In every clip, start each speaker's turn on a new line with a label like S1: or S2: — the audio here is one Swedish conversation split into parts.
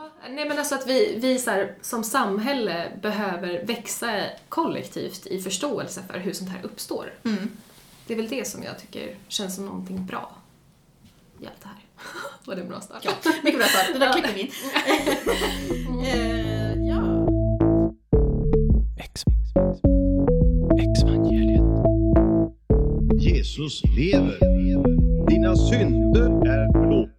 S1: Ja, nej men alltså att vi, vi så här, som samhälle behöver växa kollektivt i förståelse för hur sånt här uppstår.
S2: Mm.
S1: Det är väl det som jag tycker känns som någonting bra i allt det här. Var det en bra start?
S2: Ja, mycket bra start. Det där klipper vi in. Eh, ja.
S3: Jesus lever. Dina synder är förlåtna.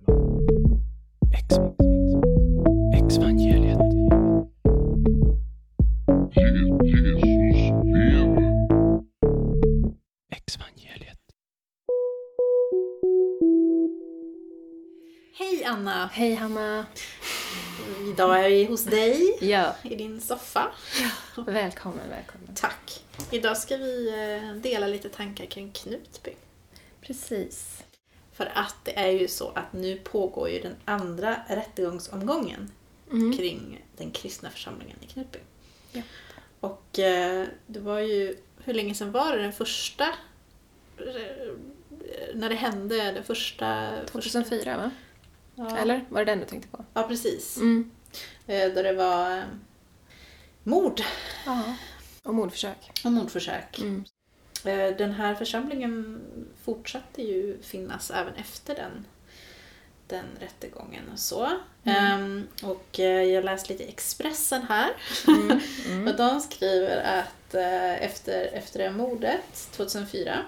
S2: Hej
S1: Hanna!
S2: Idag är vi hos dig
S1: Ja,
S2: i din soffa.
S1: välkommen, välkommen.
S2: Tack! Idag ska vi eh, dela lite tankar kring Knutby.
S1: Precis.
S2: För att det är ju så att nu pågår ju den andra rättegångsomgången
S1: Mm.
S2: kring den kristna församlingen i Knutby.
S1: Ja.
S2: Och eh, det var ju, hur länge sedan var det den första, eh, när det hände, den första...
S1: 2004 va?
S2: Ja.
S1: Eller? Var det den du tänkte på?
S2: Ja, precis.
S1: Mm.
S2: Eh, Då det var eh, mord
S1: Ja. Och mordförsök.
S2: och mordförsök.
S1: Mm.
S2: Eh, Den här församlingen fortsatte ju finnas även efter den, den rättegången och så. Ehm, och eh, jag läste lite Expressen här.
S1: Mm.
S2: och de skriver att eh, efter, efter det mordet 2004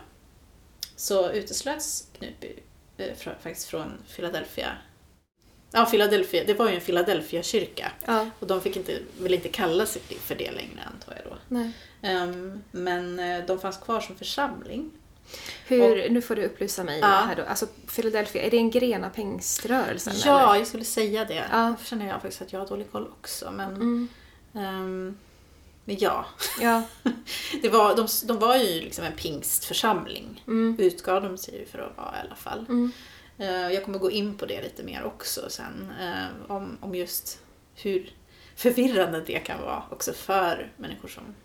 S2: så uteslöts Knutby från, faktiskt från Philadelphia. Ja, Philadelphia, det var ju en Philadelphia-kyrka.
S1: Ja,
S2: Och de fick inte, vill inte kalla sig för det längre antar jag då.
S1: nej.
S2: Ehm, men eh, de fanns kvar som församling.
S1: Hur, nu får du upplysa mig
S2: Ja.
S1: här då. Alltså Philadelphia, är det en gren av pingströrelsen?
S2: Ja,
S1: eller?
S2: jag skulle säga det.
S1: Ja.
S2: känner jag faktiskt att jag har dålig koll också. Men,
S1: Mm.
S2: ehm, men ja,
S1: Ja.
S2: det var, de, de var ju liksom en pingstförsamling.
S1: Mm.
S2: Utgav de sig ju för att vara i alla fall.
S1: Mm.
S2: Eh, jag kommer gå in på det lite mer också sen. eh, om, om just hur förvirrande det kan vara också för människor som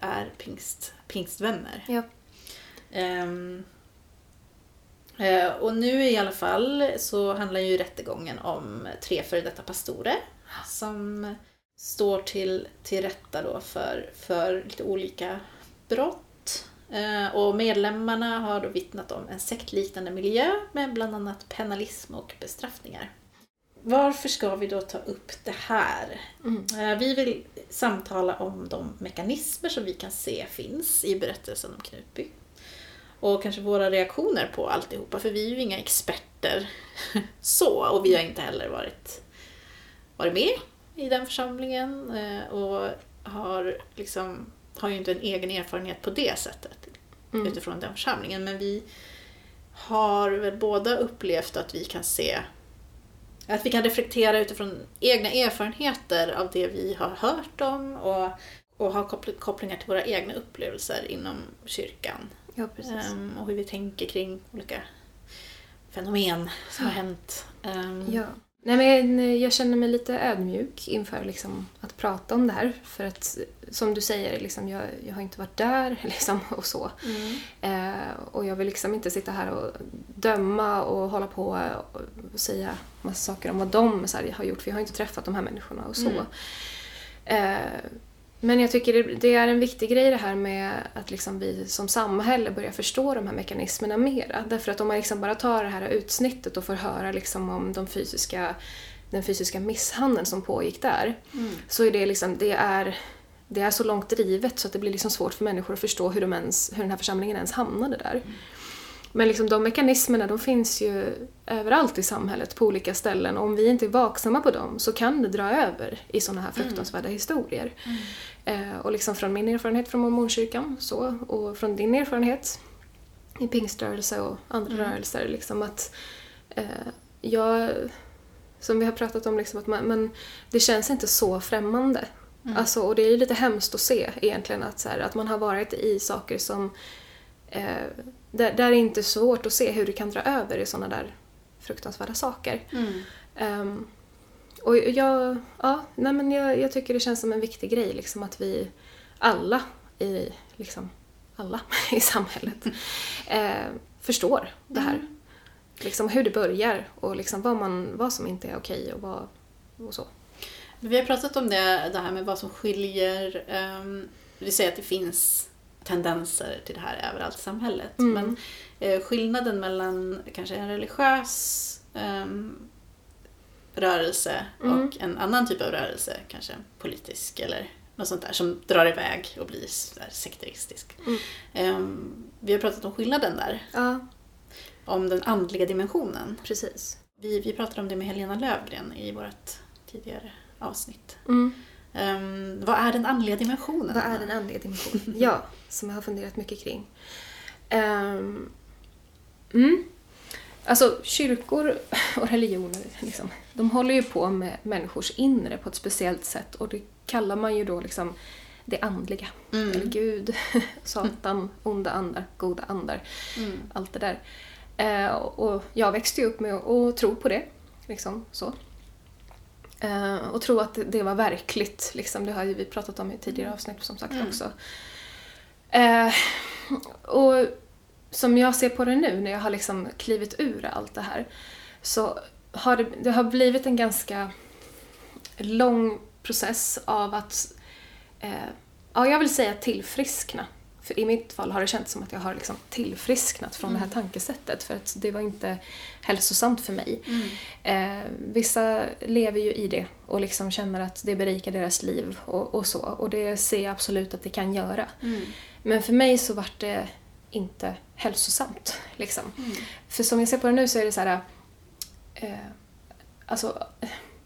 S2: är pingst, pingstvänner.
S1: Ja.
S2: Eh, och nu i alla fall så handlar ju rättegången om tre före detta pastorer som står till, till rätta då för, för lite olika brott. Eh, och medlemmarna har då vittnat om en sektliknande miljö med bland annat penalism och bestraffningar. Varför ska vi då ta upp det här?
S1: Mm.
S2: Eh, Vi vill samtala om de mekanismer som vi kan se finns i berättelsen om Knutby. Och kanske våra reaktioner på alltihopa, för vi är ju inga experter så, och vi har inte heller varit, varit med i den församlingen eh, och har, liksom, har ju inte en egen erfarenhet på det sättet
S1: Mm.
S2: utifrån den församlingen. Men vi har väl båda upplevt att vi kan se att vi kan reflektera utifrån egna erfarenheter av det vi har hört om och, och ha koppl- kopplingar till våra egna upplevelser inom kyrkan.
S1: Ja.
S2: Ehm, och hur vi tänker kring olika fenomen som har hänt. Ehm,
S1: Ja. Nej, men jag känner mig lite ödmjuk inför liksom, att prata om det här. För att, som du säger, liksom, jag, jag har inte varit där liksom, och så.
S2: mm,
S1: Eh, och jag vill liksom inte sitta här och döma och hålla på och säga massa saker om vad de så här, har gjort, för jag har inte träffat de här människorna och så.
S2: Mm.
S1: Eh, men jag tycker det, det är en viktig grej det här med att liksom vi som samhälle börjar förstå de här mekanismerna mera. Därför att om man liksom bara tar det här utsnittet och får höra liksom om de fysiska, den fysiska misshandeln som pågick där,
S2: mm,
S1: så är det liksom, det är, det är så långt drivet så att det blir liksom svårt för människor att förstå hur, de ens, hur den här församlingen ens hamnade där. Men liksom de mekanismerna de finns ju överallt i samhället på olika ställen och om vi inte är vaksamma på dem så kan det dra över i sådana här fruktansvärda historier. Eh, och liksom från min erfarenhet från mormonkyrkan så, och från din erfarenhet i pingströrelse och andra rörelser liksom att eh, jag som vi har pratat om, liksom, att man, men det känns inte så främmande. Alltså, och det är ju lite hemskt att se egentligen att, så här, att man har varit i saker som eh, där, där är inte svårt att se hur det kan dra över i sådana där fruktansvärda saker.
S2: mm,
S1: Ehm, och jag, ja, nej men jag, jag tycker det känns som en viktig grej liksom att vi alla i, liksom, alla i samhället eh, förstår det här. Liksom hur det börjar och liksom vad, man, vad som inte är okej och vad, och så.
S2: Vi har pratat om det, det här med vad som skiljer. Um, vi säger att det finns tendenser till det här överallt i samhället.
S1: Mm.
S2: Men eh, skillnaden mellan kanske en religiös ehm, rörelse
S1: Mm.
S2: och en annan typ av rörelse, kanske politisk eller något sånt där, som drar iväg och blir sekteristisk.
S1: Mm.
S2: Ehm, vi har pratat om skillnaden där,
S1: Ja,
S2: om den andliga dimensionen.
S1: precis.
S2: Vi, vi pratade om det med Helena Lövgren i vårt tidigare avsnitt.
S1: Mm.
S2: Ehm, vad är den andliga dimensionen?
S1: Vad är den andliga dimensionen? Ja, som jag har funderat mycket kring. Ehm, mm. Alltså kyrkor och religioner, liksom, de håller ju på med människors inre på ett speciellt sätt och det kallar man ju då liksom det andliga.
S2: Mm.
S1: Eller Gud, Satan, onda andar, goda andar.
S2: Mm.
S1: Allt det där. Eh, och jag växte ju upp med att tro på det. Liksom, så. Eh, och tro att det, det var verkligt. Liksom. Det har ju vi pratat om i tidigare avsnitt som sagt
S2: Mm.
S1: också. Eh, och som jag ser på det nu när jag har liksom klivit ur allt det här så har det, det har blivit en ganska lång process av att, eh, ja jag vill säga tillfriskna. För i mitt fall har det känts som att jag har liksom tillfrisknat från det här tankesättet för att det var inte hälsosamt för mig.
S2: Mm.
S1: Eh, vissa lever ju i det och liksom känner att det berikar deras liv och, och så. Och det ser jag absolut att det kan göra.
S2: Mm.
S1: Men för mig så vart det inte hälsosamt. Liksom.
S2: Mm.
S1: För som jag ser på det nu så är det så här... Eh, alltså,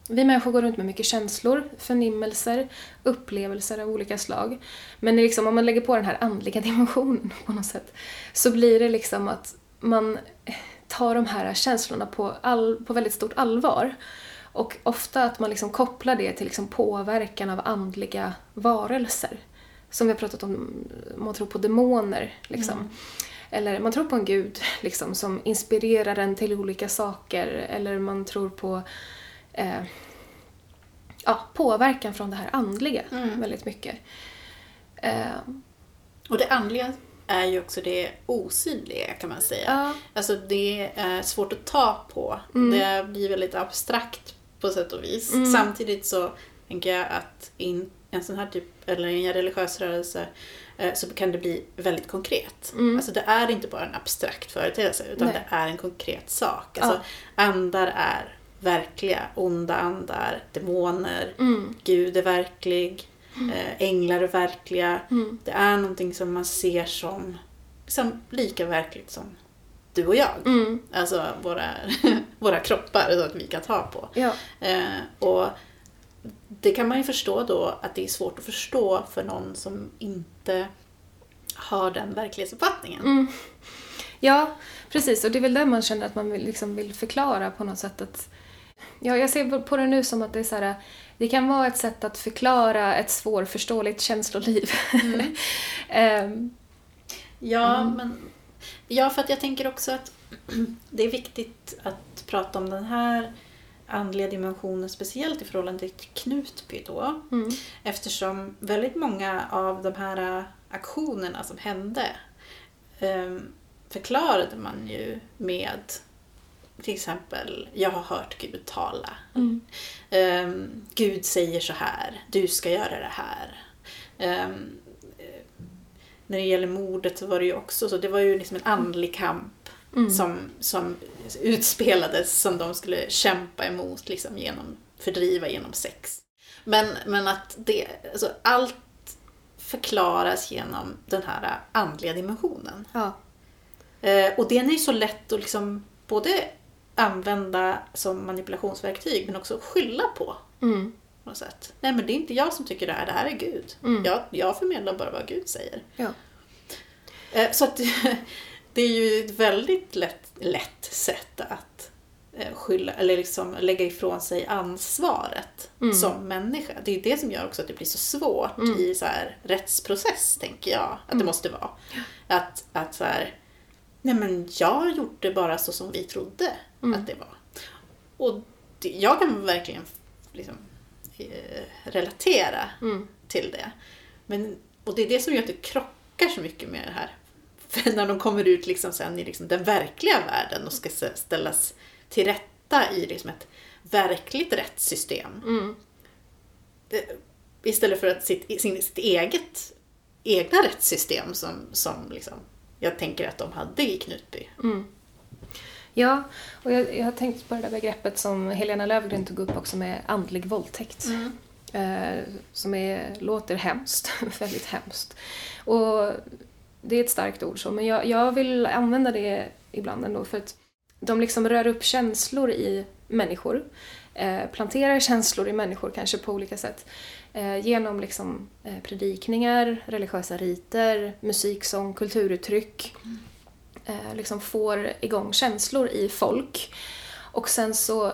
S1: vi människor går runt med mycket känslor, förnimmelser, upplevelser av olika slag. Men liksom, om man lägger på den här andliga dimensionen på något sätt så blir det liksom att man tar de här känslorna på, all, på väldigt stort allvar. Och ofta att man liksom kopplar det till liksom påverkan av andliga varelser. Som vi har pratat om, man tror på demoner. Liksom. Mm. Eller man tror på en gud liksom, som inspirerar en till olika saker. Eller man tror på eh, ja, påverkan från det här andliga
S2: Mm.
S1: väldigt mycket. Eh,
S2: Och det andliga är ju också det osynliga kan man säga.
S1: ja,
S2: Alltså det är svårt att ta på.
S1: Mm.
S2: Det blir väldigt abstrakt på sätt och vis.
S1: Mm.
S2: Samtidigt så tänker jag att i en sån här typ, eller en religiös rörelse, eh, så kan det bli väldigt konkret.
S1: Mm.
S2: Alltså det är inte bara en abstrakt företeelse utan
S1: Nej.
S2: det är en konkret sak. Alltså
S1: Ja.
S2: andar är verkliga, onda andar, demoner,
S1: mm,
S2: Gud är verklig, eh, änglar är verkliga.
S1: mm,
S2: Det är någonting som man ser som liksom, lika verkligt som du och jag.
S1: mm,
S2: Alltså våra, våra kroppar så att vi kan ta på.
S1: ja,
S2: Eh, och det kan man ju förstå då att det är svårt att förstå för någon som inte har den verklighetsuppfattningen.
S1: mm. ja, precis. Och det är väl där man känner att man vill, liksom vill förklara på något sätt att Ja, jag ser på det nu som att det är så här, det kan vara ett sätt att förklara ett svårförståeligt känsloliv. Ehm,
S2: Ja,
S1: Mm.
S2: men, ja, för att jag tänker också att det är viktigt att prata om den här andliga dimensionen, speciellt i förhållande till Knutby då.
S1: mm,
S2: Eftersom väldigt många av de här aktionerna som hände ehm, förklarade man ju med till exempel, jag har hört Gud tala.
S1: mm,
S2: Ehm, Gud säger så här, du ska göra det här. Ehm, eh, när det gäller mordet så var det ju också så, det var ju liksom en andlig kamp
S1: mm.
S2: som, som utspelades som de skulle kämpa emot liksom genom, fördriva genom sex. Men, men att det, alltså allt förklaras genom den här andliga dimensionen.
S1: Ja,
S2: Eh, och den är ju så lätt att liksom både använda som manipulationsverktyg men också skylla på.
S1: mm,
S2: På något sätt. Nej men det är inte jag som tycker det här, det här är Gud.
S1: Mm.
S2: Jag, jag förmedlar bara vad Gud säger.
S1: ja,
S2: Eh, Så att det är ju ett väldigt lätt, lätt sätt att eh, skylla, eller liksom lägga ifrån sig ansvaret
S1: Mm.
S2: som människa. Det är det som gör också att det blir så svårt
S1: Mm.
S2: i så här rättsprocess, tänker jag att det måste vara. Att, att så här, nej men jag gjorde bara så som vi trodde
S1: Mm.
S2: att det var. Och det, jag kan verkligen liksom, eh, relatera
S1: mm,
S2: till det. Men, och det är det som gör att det krockar så mycket med det här. För när de kommer ut liksom sen i liksom den verkliga världen och ska ställas till rätta i liksom ett verkligt rättssystem.
S1: Mm.
S2: Istället för att sitt, sin, sitt eget egna rättssystem som, som liksom, jag tänker att de hade i Knutby.
S1: Ja, och jag, jag har tänkt på det där begreppet som Helena Löfgren tog upp också med andlig våldtäkt. Eh, som är, låter hemskt, väldigt hemskt. Och det är ett starkt ord så, men jag, jag vill använda det ibland ändå för att de liksom rör upp känslor i människor. Eh, planterar känslor i människor kanske på olika sätt. Eh, genom liksom, eh, predikningar, religiösa riter, musik, sång, kulturuttryck. Eh, liksom får igång känslor i folk. Och sen så,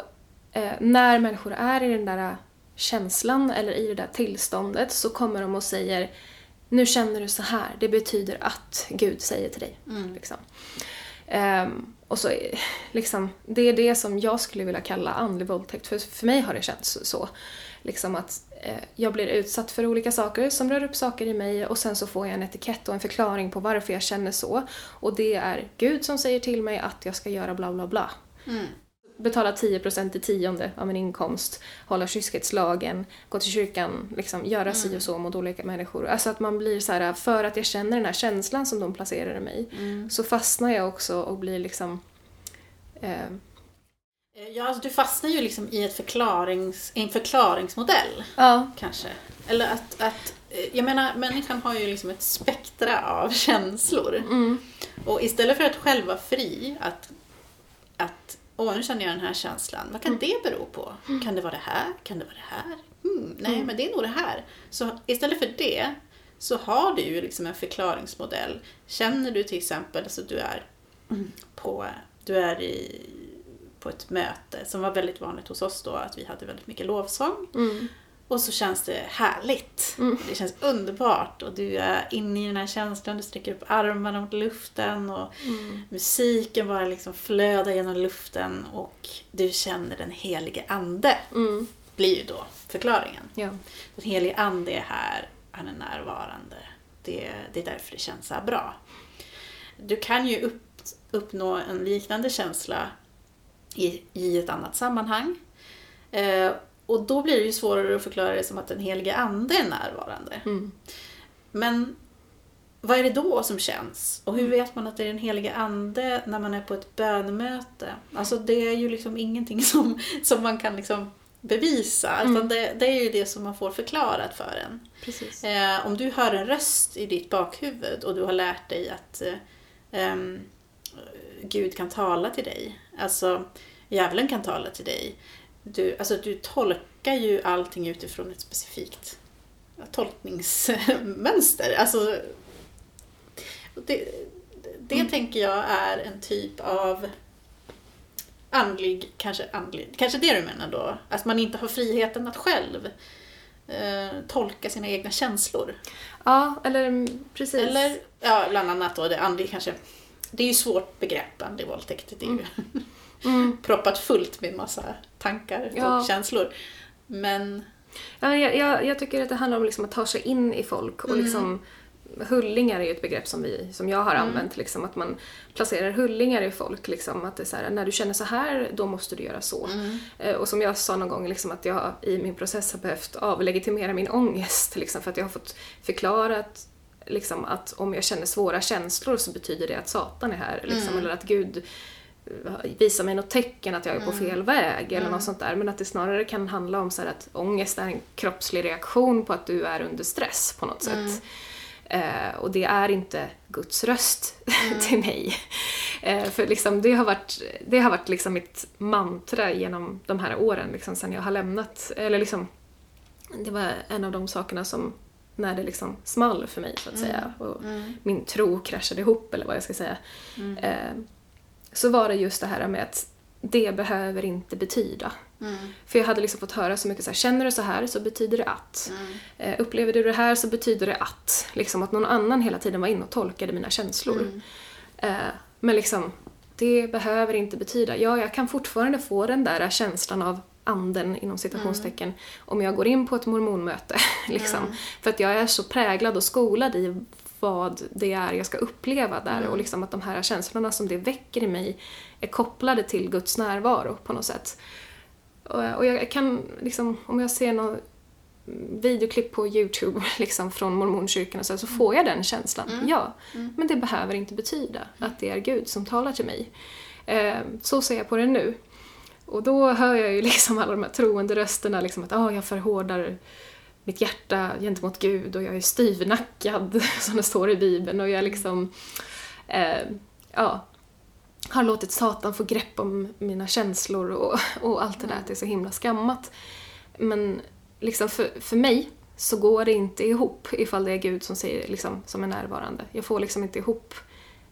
S1: eh, när människor är i den där känslan eller i det där tillståndet så kommer de och säger nu känner du så här, det betyder att Gud säger till dig. Liksom. Ehm, och så, liksom, det är det som jag skulle vilja kalla andlig våldtäkt. För, för mig har det känts så. Liksom att eh, jag blir utsatt för olika saker som rör upp saker i mig och sen så får jag en etikett och en förklaring på varför jag känner så. Och det är Gud som säger till mig att jag ska göra bla bla bla. Betala 10% i tionde av min inkomst, hålla kyskhetslagen, gå till kyrkan, liksom, göra si och så mot olika människor. Alltså att man blir så här, för att jag känner den här känslan som de placerar i mig, så fastnar jag också och blir liksom... Eh,
S2: Ja, alltså du fastnar ju liksom i ett förklarings, en förklaringsmodell.
S1: ja.
S2: Kanske. Eller att, att, eh, jag menar människan har ju liksom ett spektra av känslor.
S1: Mm.
S2: Och istället för att själv vara fri, att, att åh nu känner jag den här känslan, vad kan det bero på? Kan det vara det här? Kan det vara det här? Hmm, nej, men det är nog det här. Så istället för det så har du ju liksom en förklaringsmodell. Känner du till exempel så du är på, du är i, på ett möte som var väldigt vanligt hos oss då, att vi hade väldigt mycket lovsång.
S1: Mm.
S2: Och så känns det härligt. Det känns underbart och du är inne i den här känslan, du sträcker upp armarna mot luften och musiken bara liksom flödar genom luften och du känner den helige ande.
S1: Mm.
S2: Blir ju då förklaringen.
S1: Ja.
S2: Den helige ande är här, han är närvarande. Det, det är därför det känns så här bra. Du kan ju upp, uppnå en liknande känsla i, i ett annat sammanhang. Eh, och då blir det ju svårare att förklara det som att den helige ande är närvarande.
S1: Mm.
S2: Men vad är det då som känns? Och hur vet man att det är den helige ande när man är på ett bönemöte? Alltså det är ju liksom ingenting som, som man kan liksom bevisa. Utan det, det är ju det som man får förklarat för en. Eh, om du hör en röst i ditt bakhuvud och du har lärt dig att eh, ehm, Gud kan tala till dig. Alltså, djävulen kan tala till dig. Du, alltså, du tolkar ju allting utifrån ett specifikt tolkningsmönster. Alltså, det det tänker jag är en typ av andlig, kanske andlig, kanske det du menar då? Att man inte har friheten att själv eh, tolka sina egna känslor.
S1: Ja, eller mm, precis.
S2: Eller, ja, bland annat då det andlig kanske. Det är ju svårt begrepp, andlig våldtäkt. Det är ju
S1: Mm.
S2: proppat fullt med massa tankar
S1: Ja.
S2: och känslor. Men,
S1: Ja, jag, jag, jag tycker att det handlar om liksom att ta sig in i folk och liksom Hullingar är ju ett begrepp som, vi, som jag har använt, liksom, att man placerar hullingar i folk. Liksom, att det är så här, när du känner så här, då måste du göra så. Eh, och som jag sa någon gång, liksom, att jag i min process har behövt avlegitimera min ångest. Liksom, för att jag har fått förklarat liksom, att om jag känner svåra känslor så betyder det att Satan är här. Liksom, Eller att Gud visar mig något tecken att jag är på fel väg eller något sånt där. Men att det snarare kan handla om så här att ångest är en kroppslig reaktion på att du är under stress på något sätt. Eh, och det är inte Guds röst till mig. Eh, för liksom, det har varit, det har varit liksom mitt mantra genom de här åren, liksom, sen jag har lämnat. Eller liksom, det var en av de sakerna som, när det liksom small för mig så att säga, och min tro kraschade ihop eller vad jag ska säga. Eh, så var det just det här med att det behöver inte betyda. För jag hade liksom fått höra så mycket så här, känner du så här så betyder det att. Eh, upplever du det här så betyder det att. Liksom att någon annan hela tiden var inne och tolkade mina känslor. Eh, men liksom, det behöver inte betyda. Ja, jag kan fortfarande få den där känslan av anden inom citationstecken om jag går in på ett mormonmöte. liksom. För att jag är så präglad och skolad i vad det är jag ska uppleva där och liksom att de här känslorna som det väcker i mig är kopplade till Guds närvaro på något sätt. Och, och jag kan liksom, om jag ser någon videoklipp på Youtube liksom från mormonkyrkan och så, så får jag den känslan. Ja, men det behöver inte betyda att det är Gud som talar till mig. Eh, så ser jag på det nu. Och då hör jag ju liksom alla de här troende rösterna liksom att ah, jag förhårdar mitt hjärta gentemot Gud och jag är styvnackad, som det står i Bibeln. Och jag liksom, eh, ja, har låtit Satan få grepp om mina känslor och, och allt det där, att det är så himla skammat. Men liksom för, för mig så går det inte ihop ifall det är Gud som, säger, liksom, som är närvarande. Jag får liksom inte ihop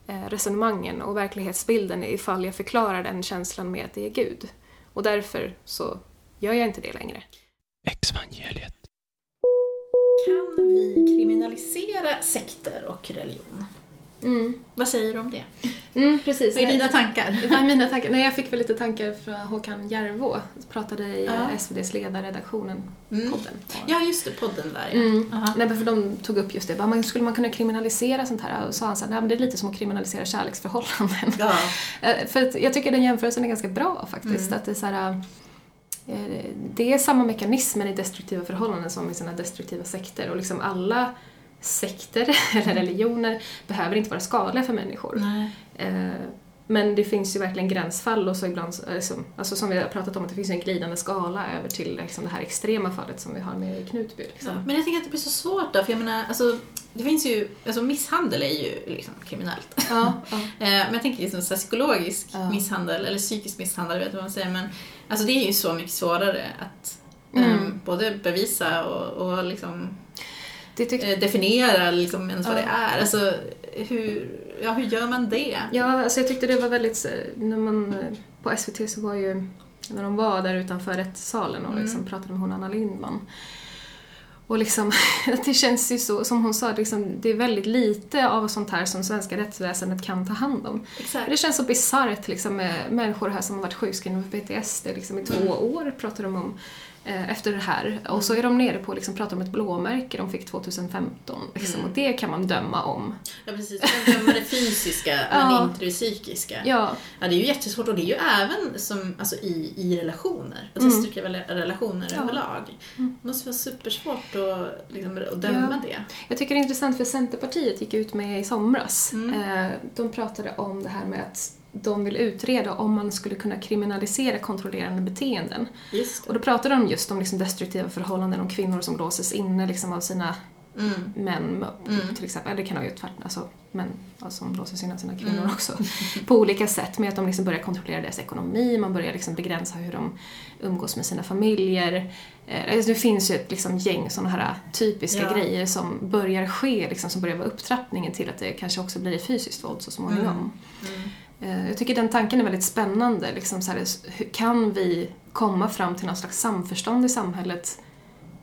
S1: eh, resonemangen och verklighetsbilden ifall jag förklarar den känslan med att det är Gud. Och därför så gör jag inte det längre.
S4: Exvangeliet.
S2: Kan vi kriminalisera sekter och religion? Vad säger du om det?
S1: Mm, precis.
S2: Vad är dina tankar?
S1: Vad är mina tankar? Nej, jag fick väl lite tankar från Håkan Järvå, pratade i
S2: Ja.
S1: SVDs ledarredaktionen,
S2: Mm.
S1: podden.
S2: Ja, just det, podden där ja.
S1: Mm.
S2: Aha.
S1: Nej, men för de tog upp just det, bara, man, skulle man kunna kriminalisera sånt här? Och sa han så här, nej men det är lite som att kriminalisera kärleksförhållanden.
S2: Ja.
S1: Eh, För jag tycker den jämförelsen är ganska bra faktiskt.
S2: Mm.
S1: Att det, är så här, det är samma mekanismer i destruktiva förhållanden som i sina destruktiva sekter. Och liksom alla sekter eller religioner behöver inte vara skadliga för människor.
S2: Nej.
S1: Men det finns ju verkligen gränsfall och så ibland, liksom, alltså som vi har pratat om, att det finns en glidande skala över till liksom det här extrema fallet som vi har med Knutby. Liksom.
S2: Ja, men jag tänker att det blir så svårt då, för jag menar, alltså, det finns ju, alltså misshandel är ju liksom kriminellt.
S1: Ja, ja.
S2: Eh, Men jag tänker liksom så psykologisk
S1: Ja.
S2: misshandel, eller psykisk misshandel, jag vet inte vad man säger, men alltså det är ju så mycket svårare att
S1: Mm.
S2: ehm, både bevisa och, och liksom, eh, definiera liksom ens vad det är. Alltså, hur, ja, hur gör man det?
S1: Ja, alltså jag tyckte det var väldigt, när man, på SVT så var ju, när de var där utanför rättssalen och liksom pratade med hon Anna Lindman. Och liksom, det känns ju så, som hon sa, liksom, det är väldigt lite av sånt här som svenska rättsväsendet kan ta hand om.
S2: Exakt.
S1: Det känns så bisarrt liksom, med människor här som har varit sjukskrivna för PTSD liksom, i två år, pratar de om. Eh, Efter det här. Och så är de nere på, liksom, pratar om ett blåmärke de fick 2015. Liksom, Och det kan man döma om.
S2: Ja, precis. Man dömer det fysiska, men
S1: Ja.
S2: inte det psykiska.
S1: Ja,
S2: Ja, det är ju jättesvårt och det är ju även som, alltså, i, i relationer, alltså
S1: Mm.
S2: rela- relationer
S1: Ja.
S2: överlag. Det måste vara supersvårt att, liksom, att döma
S1: Ja.
S2: det.
S1: Jag tycker det är intressant för Centerpartiet gick ut med i somras.
S2: Mm.
S1: Eh, De pratade om det här med att de vill utreda om man skulle kunna kriminalisera kontrollerande beteenden. Och då pratade de just om liksom destruktiva förhållanden, om kvinnor som låses inne liksom av sina
S2: Mm.
S1: män
S2: Mm.
S1: till exempel. Eller det kan vara ju tvärt, alltså män ja, som låses in av sina kvinnor
S2: Mm.
S1: också. På olika sätt med att de liksom börjar kontrollera deras ekonomi, man börjar liksom begränsa hur de umgås med sina familjer. Eh, alltså det finns ju ett liksom gäng sådana här typiska
S2: Ja.
S1: grejer som börjar ske, liksom, som börjar vara upptrappningen till att det kanske också blir fysiskt våld så småningom.
S2: Mm.
S1: Eh, Jag tycker den tanken är väldigt spännande. Liksom så här, kan vi komma fram till någon slags samförstånd i samhället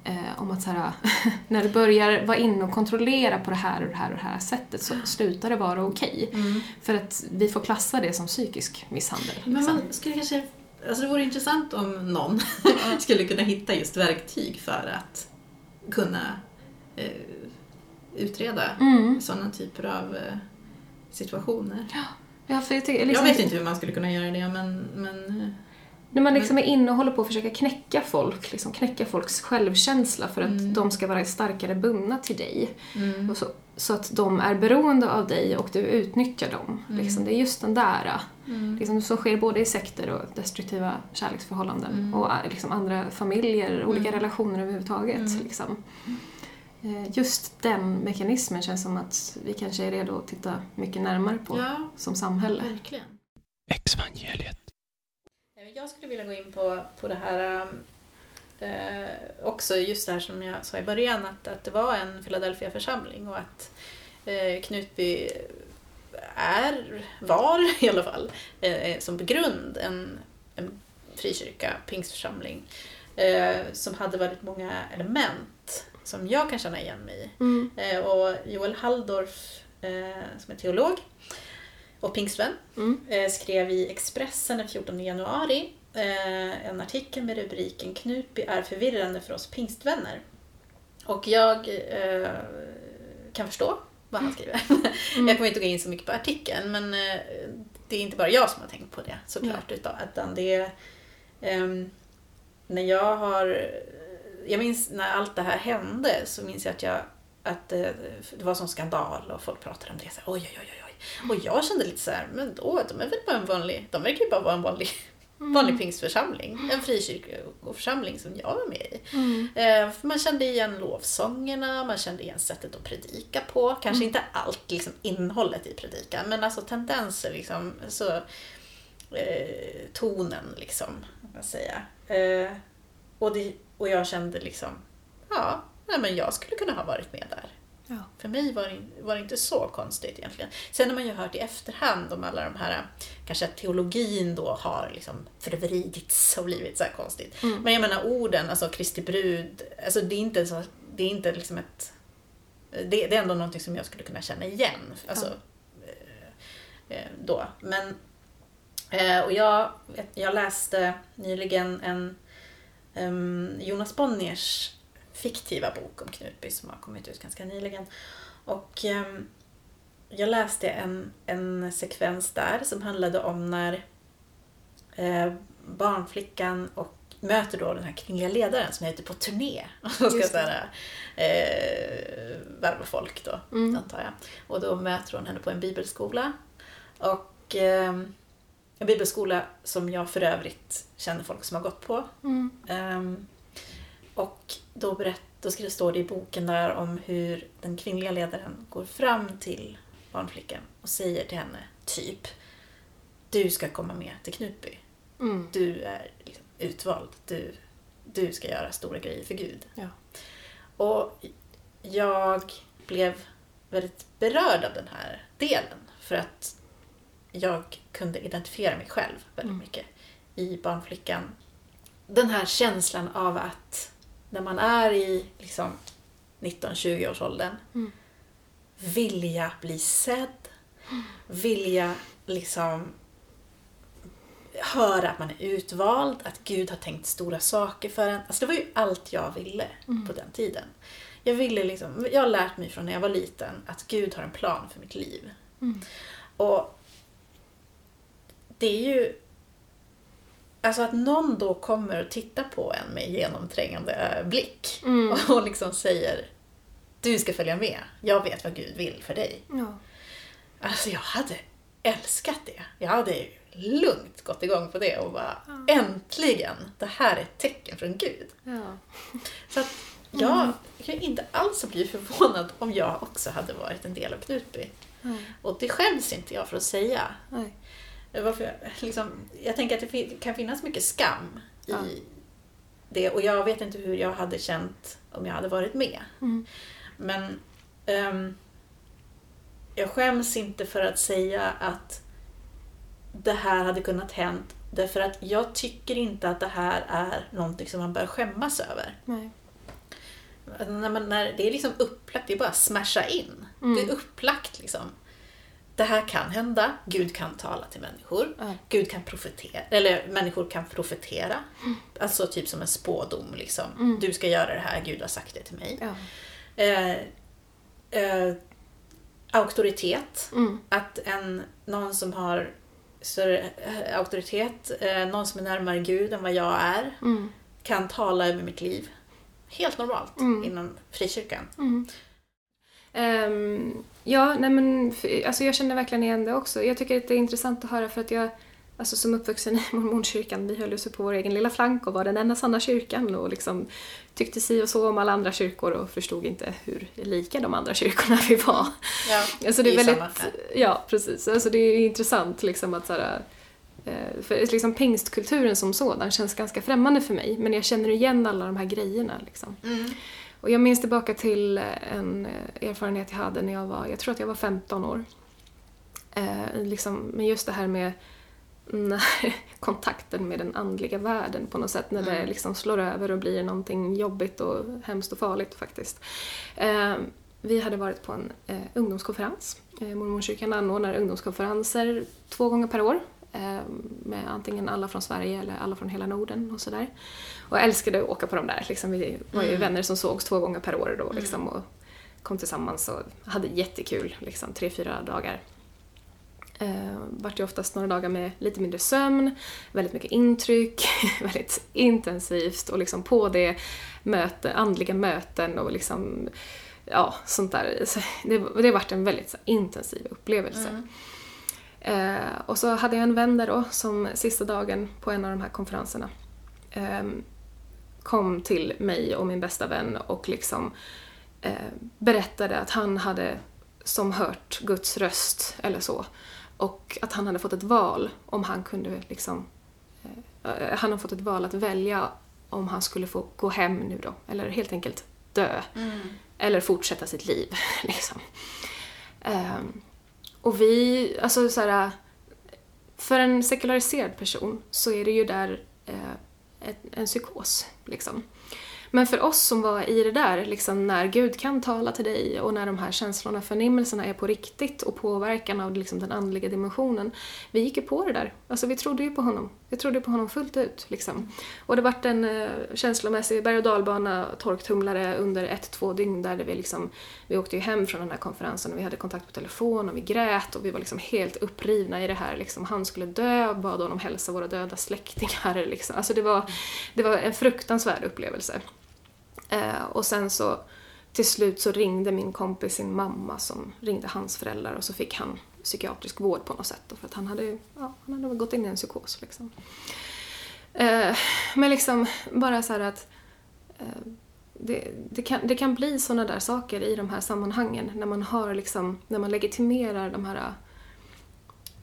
S1: eh, om att så här, när du börjar vara inne och kontrollera på det här och det här och det här sättet så slutar det vara okej.
S2: Mm.
S1: För att vi får klassa det som psykisk misshandel.
S2: Men
S1: Liksom.
S2: man skulle kanske, alltså det vore intressant om någon skulle kunna hitta just verktyg för att kunna eh, utreda
S1: Mm.
S2: sådana typer av eh, situationer.
S1: Ja, för jag, tycker, liksom,
S2: Jag vet inte hur man skulle kunna göra det, men, men eh,
S1: När man liksom är inne och håller på att försöka knäcka folk, liksom knäcka folks självkänsla för att
S2: Mm.
S1: de ska vara starkare bundna till dig.
S2: mm,
S1: så, så att de är beroende av dig och du utnyttjar dem.
S2: Mm.
S1: Liksom, det är just den där,
S2: mm,
S1: liksom, som sker både i sekter och destruktiva kärleksförhållanden
S2: Mm.
S1: och äh, liksom, andra familjer, olika
S2: Mm.
S1: relationer överhuvudtaget. Liksom. Eh, Just den mekanismen känns som att vi kanske är redo att titta mycket närmare på
S2: ja,
S1: som samhälle.
S2: verkligen.
S4: Exvangeliet.
S2: Jag skulle vilja gå in på, på det här eh, också just det här som jag sa i början att, att det var en Philadelphia-församling och att eh, Knutby är, var i alla fall, eh, som grund en, en frikyrka, pingstförsamling, eh, som hade väldigt många element som jag kan känna igen mig i.
S1: Mm.
S2: Eh, och Joel Halldorf, eh, som är teolog och pingstvän,
S1: Mm.
S2: eh, skrev i Expressen den 14 januari en artikel med rubriken Knutby är förvirrande för oss pingstvänner. Och jag kan förstå vad han skriver. Jag kommer inte gå in så mycket på artikeln men det är inte bara jag som har tänkt på det såklart. Utan det är, ehm, när jag har... Jag minns när allt det här hände så minns jag att, jag, att det, det var sån skandal och folk pratade om det. Så här, oj, oj, oj, oj. Och jag kände lite så här, men då, de är väl bara en vanlig... De verkar ju bara vara en vanlig, vanlig pingstförsamling. En frikyrkoförsamling som jag var med i. Eh, för man kände igen lovsångerna, man kände igen sättet att predika på. Kanske inte allt liksom, innehållet i predikan, men alltså tendenser. Liksom, så, eh, tonen, liksom, kan man säga. Eh, och, det, och jag kände liksom, ja, nej, men jag skulle kunna ha varit med där.
S1: Ja.
S2: För mig var det, var det inte så konstigt egentligen. Sen har man ju hört i efterhand om alla de här, kanske att teologin då har liksom förvridits och blivit så här konstigt. Men jag menar orden, alltså Kristi brud, alltså det är inte, så, det är inte liksom ett... Det, det är ändå någonting som jag skulle kunna känna igen. Alltså, eh, eh, då. Men, eh, och jag, jag läste nyligen en Jonas Bonniers fiktiva bok om Knutby som har kommit ut ganska nyligen. Och em, jag läste en, en sekvens där som handlade om när eh, barnflickan och möter då den här kvinnliga ledaren som är ute på turné och ska
S1: Just
S2: så här, eh, värva folk då,
S1: Mm.
S2: antar jag. Och då möter hon henne på en bibelskola. Och eh, en bibelskola som jag för övrigt känner folk som har gått på.
S1: Mm.
S2: Ehm, och då, berätt, då ska det stå det i boken där om hur den kvinnliga ledaren går fram till barnflickan och säger till henne, typ, du ska komma med till Knutby.
S1: Mm.
S2: Du är liksom utvald. Du, du ska göra stora grejer för Gud.
S1: Ja.
S2: Och jag blev väldigt berörd av den här delen för att jag kunde identifiera mig själv väldigt
S1: Mm.
S2: mycket i barnflickan. Den här känslan av att när man är i liksom 19-20 års åldern
S1: Mm.
S2: vilja bli sedd, vilja liksom höra att man är utvald, att Gud har tänkt stora saker för en. Alltså det var ju allt jag ville på den tiden. Jag ville liksom, jag har lärt mig från när jag var liten att Gud har en plan för mitt liv.
S1: Mm.
S2: Och det är ju Alltså att någon då kommer och tittar på en med genomträngande eh, blick
S1: Mm.
S2: och liksom säger Du ska följa med, jag vet vad Gud vill för dig.
S1: Ja.
S2: Alltså jag hade älskat det. Jag hade lugnt gått igång på det och bara äntligen, det här är ett tecken från Gud.
S1: Ja.
S2: Så att jag kan ju inte alls bli förvånad om jag också hade varit en del av Knutby.
S1: Nej.
S2: Och det skäms inte jag för att säga.
S1: Nej.
S2: Varför jag, liksom, jag tänker att det kan finnas mycket skam i
S1: Ja.
S2: det och jag vet inte hur jag hade känt om jag hade varit med.
S1: Mm.
S2: Men ehm, jag skäms inte för att säga att det här hade kunnat hänt därför att jag tycker inte att det här är någonting som man bör skämmas över.
S1: Nej.
S2: När man, när det är liksom upplagt, det är bara att smasha in.
S1: Mm.
S2: Det är upplagt liksom. Det här kan hända, Gud kan tala till människor.
S1: Ja.
S2: Gud kan profetera, eller människor kan profetera. Alltså typ som en spådom liksom.
S1: Mm.
S2: Du ska göra det här, Gud har sagt det till mig.
S1: Ja.
S2: Eh, eh, auktoritet.
S1: Mm.
S2: Att en, någon som har större eh, auktoritet, eh, någon som är närmare Gud än vad jag är,
S1: Mm.
S2: kan tala över mitt liv. Helt normalt
S1: Mm.
S2: inom frikyrkan.
S1: Ehm, ja, nej men alltså jag känner verkligen igen det också. Jag tycker att det är intressant att höra för att jag, alltså som uppvuxen i mormonkyrkan, vi höll oss på vår egen lilla flank och var den enda sanna kyrkan och liksom tyckte si och så om alla andra kyrkor och förstod inte hur lika de andra kyrkorna vi var.
S2: Ja,
S1: Alltså det är väldigt,
S2: samma
S1: ja precis. Alltså det är intressant liksom att såhär, eh, för liksom pingstkulturen som sådan känns ganska främmande för mig men jag känner igen alla de här grejerna liksom.
S2: Mm.
S1: Och jag minns tillbaka till en eh, erfarenhet jag hade när jag var, jag tror att jag var 15 år. Eh, liksom, men just det här med när, kontakten med den andliga världen på något sätt, när det liksom slår över och blir någonting jobbigt och hemskt och farligt faktiskt. Eh, vi hade varit på en eh, ungdomskonferens. Eh, Mormonkyrkan anordnar ungdomskonferenser två gånger per år. Eh, med antingen alla från Sverige eller alla från hela Norden och sådär. Och jag älskade att åka på de där. Liksom, vi var ju vänner som sågs två gånger per år då liksom, och kom tillsammans och hade jättekul, liksom, tre, fyra dagar. Eh, vart ju oftast några dagar med lite mindre sömn, väldigt mycket intryck, väldigt intensivt och liksom på det möte, andliga möten och liksom ja, sånt där. Så det, det har varit en väldigt så, intensiv upplevelse. Eh, och så hade jag en vän där då som sista dagen på en av de här konferenserna ehm, kom till mig och min bästa vän och liksom eh, berättade att han hade som hört Guds röst eller så. Och att han hade fått ett val om han kunde liksom... Eh, han har fått ett val att välja om han skulle få gå hem nu då, eller helt enkelt dö. Eller fortsätta sitt liv, liksom. Ehm, och vi, alltså så här, för en sekulariserad person så är det ju där eh, ett, en psykos, liksom. Men för oss som var i det där, liksom när Gud kan tala till dig och när de här känslorna, förnimmelserna är på riktigt och påverkan av liksom den andliga dimensionen. Vi gick ju på det där. Alltså vi trodde ju på honom. Vi trodde på honom fullt ut. Liksom. Och det vart en eh, känslomässig berg och dalbana, torktumlare under ett, två dygn där vi liksom, vi åkte ju hem från den här konferensen och vi hade kontakt på telefon och vi grät och vi var liksom helt upprivna i det här. Liksom, han skulle dö, bad honom hälsa våra döda släktingar. Liksom. Alltså det var, det var en fruktansvärd upplevelse. Eh, och sen så till slut så ringde min kompis sin mamma som ringde hans föräldrar och så fick han psykiatrisk vård på något sätt då, för att han hade, ja, han hade gått in i en psykos. Liksom. Eh, men liksom bara så här att eh, det, det, kan, det kan bli sådana där saker i de här sammanhangen när man har liksom, när man legitimerar de här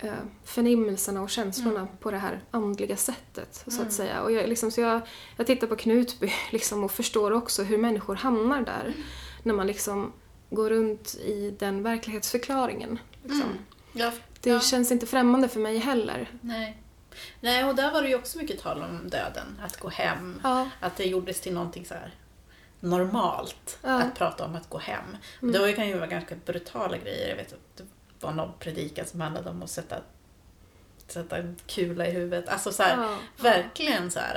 S1: eh, förnimmelserna och känslorna på det här andliga sättet, så att säga. Och jag, liksom, så jag, jag tittar på Knutby liksom, och förstår också hur människor hamnar där när man liksom går runt i den verklighetsförklaringen. Liksom.
S2: Ja,
S1: Det
S2: ja.
S1: känns inte främmande för mig heller.
S2: Nej. Nej, och där var det ju också mycket tal om döden. Att gå hem.
S1: Ja.
S2: Att det gjordes till någonting så här normalt
S1: Ja.
S2: att prata om att gå hem. Mm. Det kan ju vara ganska brutala grejer. Jag vet det var någon predikan som handlade om att sätta, sätta en kula i huvudet. Alltså så här,
S1: Ja.
S2: verkligen så här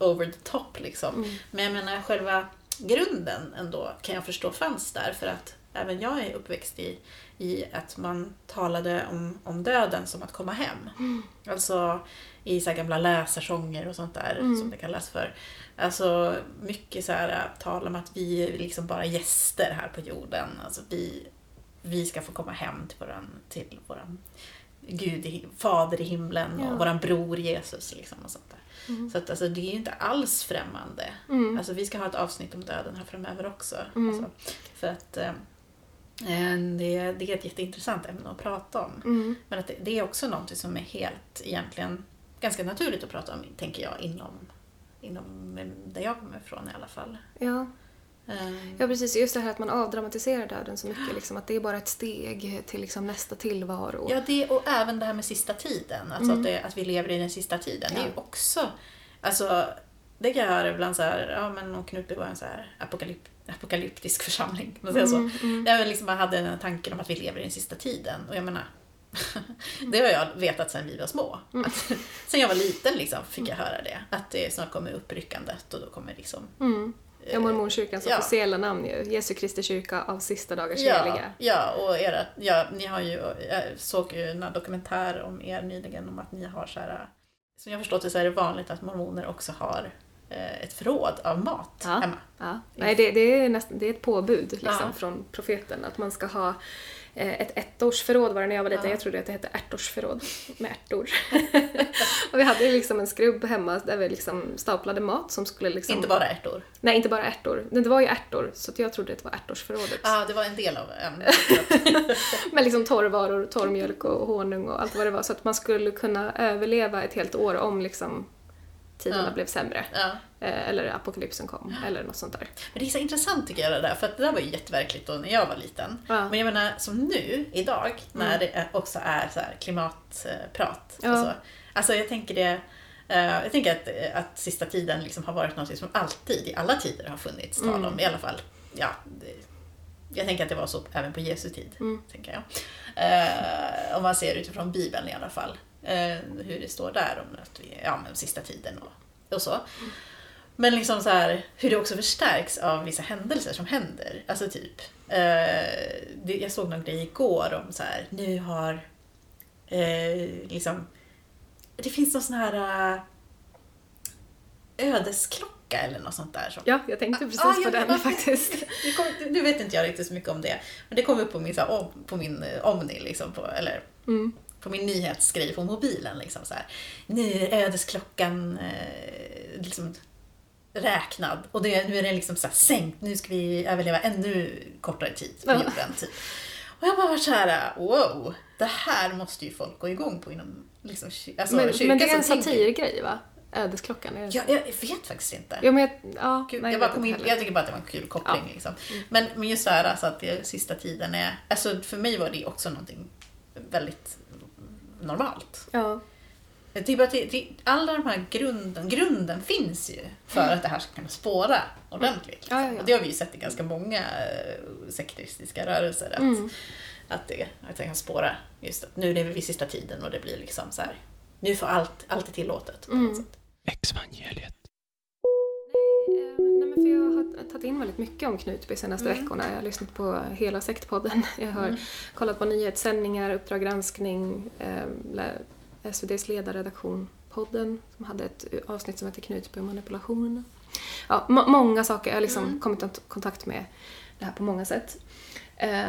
S2: uh, over the top liksom.
S1: Mm.
S2: Men jag menar själva grunden ändå kan jag förstå fanns där för att även jag är uppväxt i, i att man talade om, om döden som att komma hem. Alltså i så gamla läsarsånger och sånt där som det kallas för. Alltså mycket så här tal om att vi är liksom bara gäster här på jorden. Alltså vi, vi ska få komma hem till våran, till våran Gud, i, fader i himlen
S1: Ja.
S2: och våran bror Jesus. Liksom och sånt där. Så att, alltså, det är ju inte alls främmande.
S1: Mm.
S2: Alltså, vi ska ha ett avsnitt om döden här framöver också.
S1: Mm.
S2: Alltså, för att eh, eh, det, det är ett jätteintressant ämne att prata om.
S1: Mm.
S2: Men att det, det är också någonting som är helt egentligen ganska naturligt att prata om, tänker jag, inom, inom där jag kommer ifrån i alla fall.
S1: Ja. Ja, precis. Just det här att man avdramatiserar döden så mycket. Liksom, att det är bara ett steg till liksom, nästa tillvaro.
S2: Ja, det, och även det här med sista tiden. Alltså att, det, att vi lever i den sista tiden. Det är ju
S1: Ja.
S2: också... Alltså, det kan jag höra ibland så här, ja men Knutby var en så här apokalyp, apokalyptisk församling. Man säga så? Jag liksom hade den här tanken om att vi lever i den sista tiden. Och jag menar, det har jag vetat sedan vi var små. Att, sen jag var liten liksom, fick jag höra det. Att det snart kommer uppryckandet och då kommer liksom...
S1: Mm. Ja, mormonkyrkans
S2: Ja.
S1: officiella namn ju. Jesu Kristi kyrka av sista dagars
S2: Ja,
S1: heliga.
S2: ja, och era, ja, ni har ju, jag såg ju en dokumentär om er nyligen om att ni har så här, som jag förstått det så är det vanligt att mormoner också har eh, ett förråd av mat
S1: Ja.
S2: hemma.
S1: Ja. Nej, det, det, är nästan, det är ett påbud liksom,
S2: Ja.
S1: från profeten att man ska ha eh, ett ettårsförråd var det när jag var liten.
S2: Ja.
S1: Jag trodde att det hette ärtårsförråd med ärtor. och vi hade liksom en skrubb hemma där vi liksom staplade mat som skulle liksom...
S2: Inte bara ärtor.
S1: Nej, inte bara ärtor. Det var ju ärtor, så att jag trodde att det var ärtorsförrådet.
S2: Ja, det var en del av ämnet.
S1: Med liksom torrvaror, torrmjölk och honung och allt vad det var. Så att man skulle kunna överleva ett helt år om liksom tiderna
S2: Ja.
S1: blev sämre.
S2: ja.
S1: Eh, Eller apokalypsen kom, eller något sånt där.
S2: Men det är så intressant tycker jag det där, för att det där var ju jätteverkligt då när jag var liten.
S1: Ja. Mm.
S2: Men jag menar som nu, idag, när det är- också är så klimatprat.
S1: Ja.
S2: Och så. Alltså jag tänker det, eh, jag tänker att, att sista tiden liksom har varit något som alltid, i alla tider, har funnits tal
S1: Mm.
S2: om. I alla fall, ja. Det, jag tänker att det var så även på Jesu tid,
S1: Mm.
S2: tänker jag. Eh, om man ser utifrån Bibeln i alla fall. Eh, hur det står där om att vi, ja, men sista tiden och, och så. Men liksom så här, hur det också förstärks av vissa händelser som händer. Alltså typ, eh, jag såg någon grej igår om så här, nu har eh, liksom, det finns någon sån här eh, ödesklocka eller något sånt där. Som,
S1: Ja, jag tänkte precis
S2: Ah,
S1: på
S2: ja,
S1: den faktiskt.
S2: Kom, nu vet inte jag riktigt så mycket om det, men det kom upp på min, så här, om, på min eh, Omni, liksom, på, eller
S1: Mm.
S2: På min nyhetsgrej på mobilen. Liksom, så här. Nu är ödesklockan eh, liksom, räknad och det, nu är den liksom så här, sänkt. Nu ska vi överleva ännu kortare tid på
S1: Ja.
S2: jorden. Typ. Och jag bara varit så här, wow, det här måste ju folk gå igång på inom liksom, alltså,
S1: Men,
S2: kyrkan
S1: men det är en satirgrej va? Ödesklockan? Är det?
S2: Jag, jag vet faktiskt inte.
S1: Jo, men jag, ja,
S2: Kul.
S1: nej,
S2: jag, bara kom in, jag tycker bara att det var en kul koppling. Liksom. Men, men just så här alltså att det, sista tiden är... Alltså för mig var det också någonting väldigt normalt.
S1: Ja.
S2: Tycker att det, det, alla de här grunden, grunden finns ju för att det här ska kunna spåra ordentligt. Liksom.
S1: Ja, ja, ja.
S2: Och det har vi ju sett i ganska många eh, sekteristiska rörelser. Att,
S1: Mm.
S2: att, det, att det kan spåra just att nu lever vi sista tiden och det blir liksom så här. Nu får allt, allt är tillåtet. På
S1: Mm.
S4: Exvangeliet.
S1: Nej, eh, nej, men för jag har tagit in väldigt mycket om Knutby senaste
S2: Mm.
S1: veckorna. Jag har lyssnat på hela sektpodden. Jag har kollat på nyhetssändningar, Uppdrag granskning, eh, SVDs ledarredaktion-podden som hade ett avsnitt som heter Knutby och manipulationerna. Ja, må- många saker. Jag har liksom
S2: Mm.
S1: kommit i kontakt med det här på många sätt. Eh,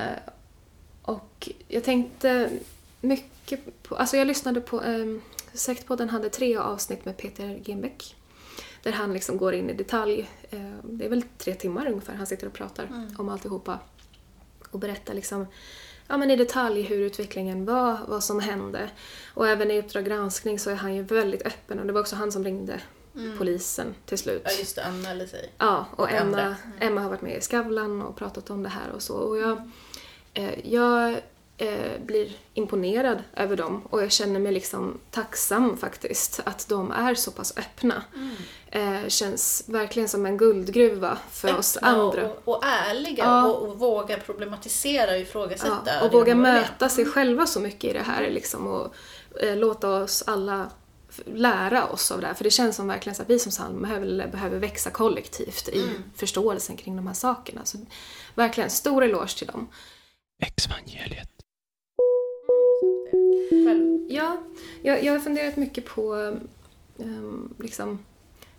S1: och jag tänkte mycket på... Alltså jag lyssnade på... Eh, Sektpodden hade tre avsnitt med Peter Genbeck. Där han liksom går in i detalj. Eh, det är väl tre timmar ungefär han sitter och pratar om alltihopa. Och berättar liksom ja, men i detalj hur utvecklingen var, vad som hände. Och även i Uppdrag granskning så är han ju väldigt öppen och det var också han som ringde polisen till slut.
S2: Ja, just det, anmälde sig.
S1: Ja, och
S2: Och
S1: Emma.
S2: Mm.
S1: Emma har varit med i Skavlan och pratat om det här och så. Och jag eh, jag eh, blir imponerad över dem och jag känner mig liksom tacksam faktiskt att de är så pass öppna.
S2: Mm.
S1: Eh, känns verkligen som en guldgruva för oss
S2: Öppna
S1: andra.
S2: Och, och ärliga
S1: Ja.
S2: och, och våga problematisera och ifrågasätta.
S1: Ja, och våga möta sig själva så mycket i det här liksom, och eh, låta oss alla lära oss av det här. För det känns som verkligen så att vi som samhälle behöver växa kollektivt i
S2: Mm.
S1: förståelsen kring de här sakerna. Så verkligen, stor eloge till dem.
S4: Exvangeliet.
S2: Själv.
S1: Ja, jag, jag har funderat mycket på um, liksom,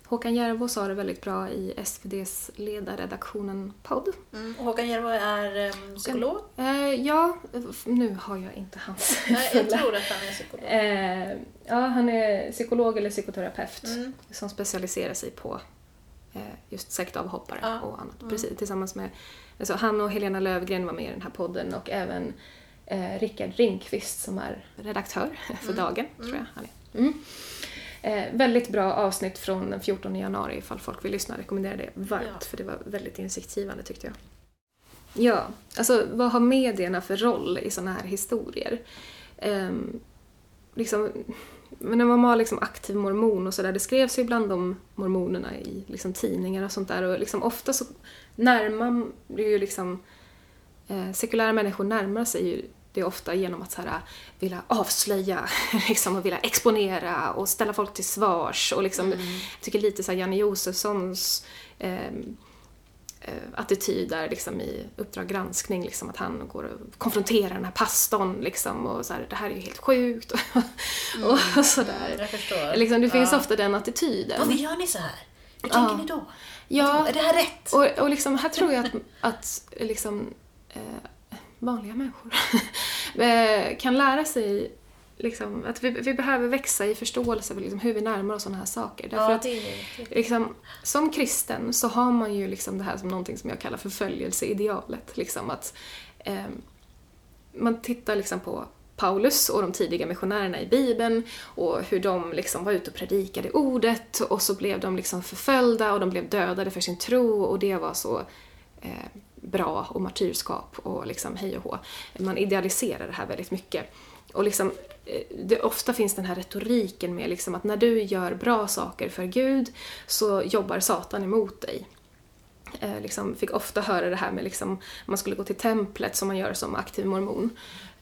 S1: Håkan Järvo sa det väldigt bra i SVDs ledarredaktionen-podd.
S2: Mm. Och Håkan Järvo är um, psykolog.
S1: Eh, ja, nu har jag inte hans
S2: Nej, jag tror att han är psykolog.
S1: Eh, ja, han är psykolog eller psykoterapeut
S2: Mm.
S1: som specialiserar sig på eh, just sektavhoppare
S2: Ja.
S1: och annat. Precis, tillsammans med, alltså han och Helena Lövgren var med i den här podden och även eh, Rickard Ringqvist som är redaktör för Dagen, tror jag han är. Mm. Eh, väldigt bra avsnitt från den 14 januari ifall folk vill lyssna. Rekommenderar det varmt
S2: Ja.
S1: för det var väldigt insiktsgivande tyckte jag. Ja, alltså vad har medierna för roll i sådana här historier? Ehm, liksom, men när man var liksom aktiv mormon och sådär, det skrevs ju ibland om mormonerna i liksom tidningar och sånt där och liksom ofta så närmar det ju liksom eh, sekulära människor närmar sig ju det ofta genom att så här, vilja avslöja liksom, och vilja exponera och ställa folk till svars och liksom, jag tycker lite så här Janne Josefssons ehm, eh, attityd där liksom i Uppdrag granskning, liksom att han går och konfronterar den här pastorn liksom och så här, det här är ju helt sjukt och sådär.
S2: Jag förstår.
S1: Liksom, det finns
S2: Ja.
S1: ofta den attityden.
S2: Varför gör ni så här? Hur
S1: Ja.
S2: tänker ni då?
S1: Ja,
S2: Är det här rätt?
S1: och, och liksom, här tror jag att, att liksom, eh, vanliga människor eh, kan lära sig liksom, att vi, vi behöver växa i förståelse för liksom, hur vi närmar oss sådana här saker. Därför
S2: ja,
S1: att
S2: det är det.
S1: liksom, som kristen så har man ju liksom det här som någonting som jag kallar förföljelseidealet. Liksom att, eh, man tittar liksom på Paulus och de tidiga missionärerna i Bibeln och hur de liksom var ute och predikade ordet och så blev de liksom förföljda och de blev dödade för sin tro och det var så eh, bra och martyrskap och liksom hej och hå. Man idealiserar det här väldigt mycket. Och liksom, eh, det, ofta finns den här retoriken med liksom att när du gör bra saker för Gud så jobbar Satan emot dig. Eh, liksom fick ofta höra det här med liksom, man skulle gå till templet som man gör som aktiv mormon.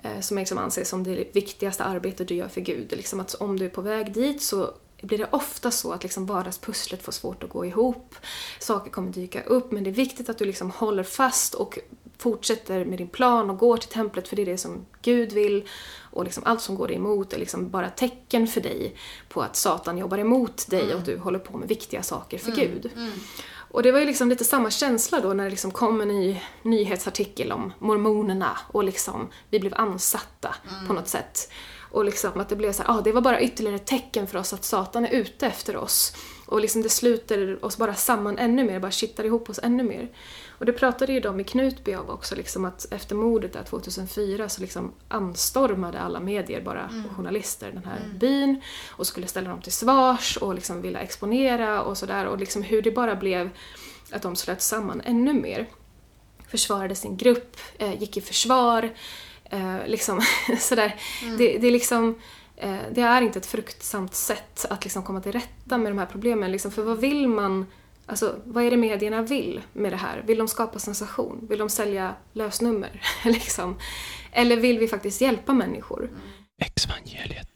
S1: Eh, som liksom anses som det viktigaste arbetet du gör för Gud. Liksom att om du är på väg dit så blir det ofta så att liksom vardagspusslet får svårt att gå ihop. Saker kommer dyka upp men det är viktigt att du liksom håller fast och fortsätter med din plan och går till templet för det är det som Gud vill och liksom allt som går dig emot är liksom bara tecken för dig på att Satan jobbar emot dig och att du håller på med viktiga saker för Gud. Och det var ju liksom lite samma känsla då när det liksom kom en ny nyhetsartikel om mormonerna och liksom vi blev ansatta på något sätt. Och liksom att det blev så här, ah, det var bara ytterligare ett tecken för oss att Satan är ute efter oss. Och liksom det sluter oss bara samman ännu mer, bara kittar ihop oss ännu mer. Och det pratade ju de i Knutby om också, liksom att efter mordet där 2004 så liksom anstormade alla medier bara, och journalister, den här byn och skulle ställa dem till svars och liksom vilja exponera och sådär. Och liksom hur det bara blev att de slöt samman ännu mer. Försvarade sin grupp, eh, gick i försvar, eh, liksom sådär. Det, det är liksom eh, det är inte ett fruktsamt sätt att liksom komma till rätta med de här problemen. Liksom, för vad vill man Alltså, vad är det medierna vill med det här? Vill de skapa sensation? Vill de sälja lösnummer? liksom? Eller vill vi faktiskt hjälpa människor?
S4: Exvangeliet.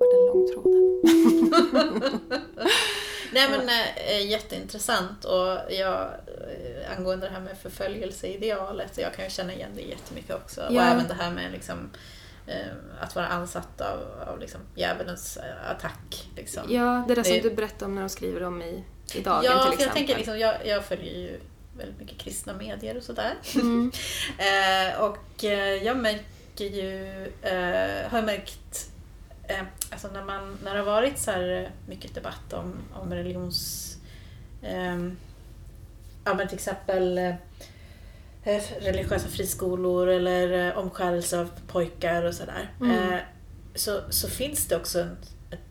S1: Var den långtråden?
S2: Nej men äh, jätteintressant och jag, äh, angående det här med förföljelseidealet, jag kan ju känna igen det jättemycket också. Och
S1: Ja.
S2: även det här med liksom, att vara ansatt av, av liksom, djävulens attack. Liksom.
S1: Ja, det där som
S2: Det-
S1: du berättade om när de skriver om i, i Dagen
S2: Ja,
S1: till exempel.
S2: jag tänker liksom, jag, jag följer ju väldigt mycket kristna medier och sådär.
S1: Mm.
S2: eh, och eh, jag märker ju, eh, har märkt, eh, alltså när, man, när det har varit så här mycket debatt om, om religions... ehm, ja men till exempel eh, religiösa friskolor eller eh, omskärelse av pojkar och sådär.
S1: Mm.
S2: Eh, så, så finns det också en,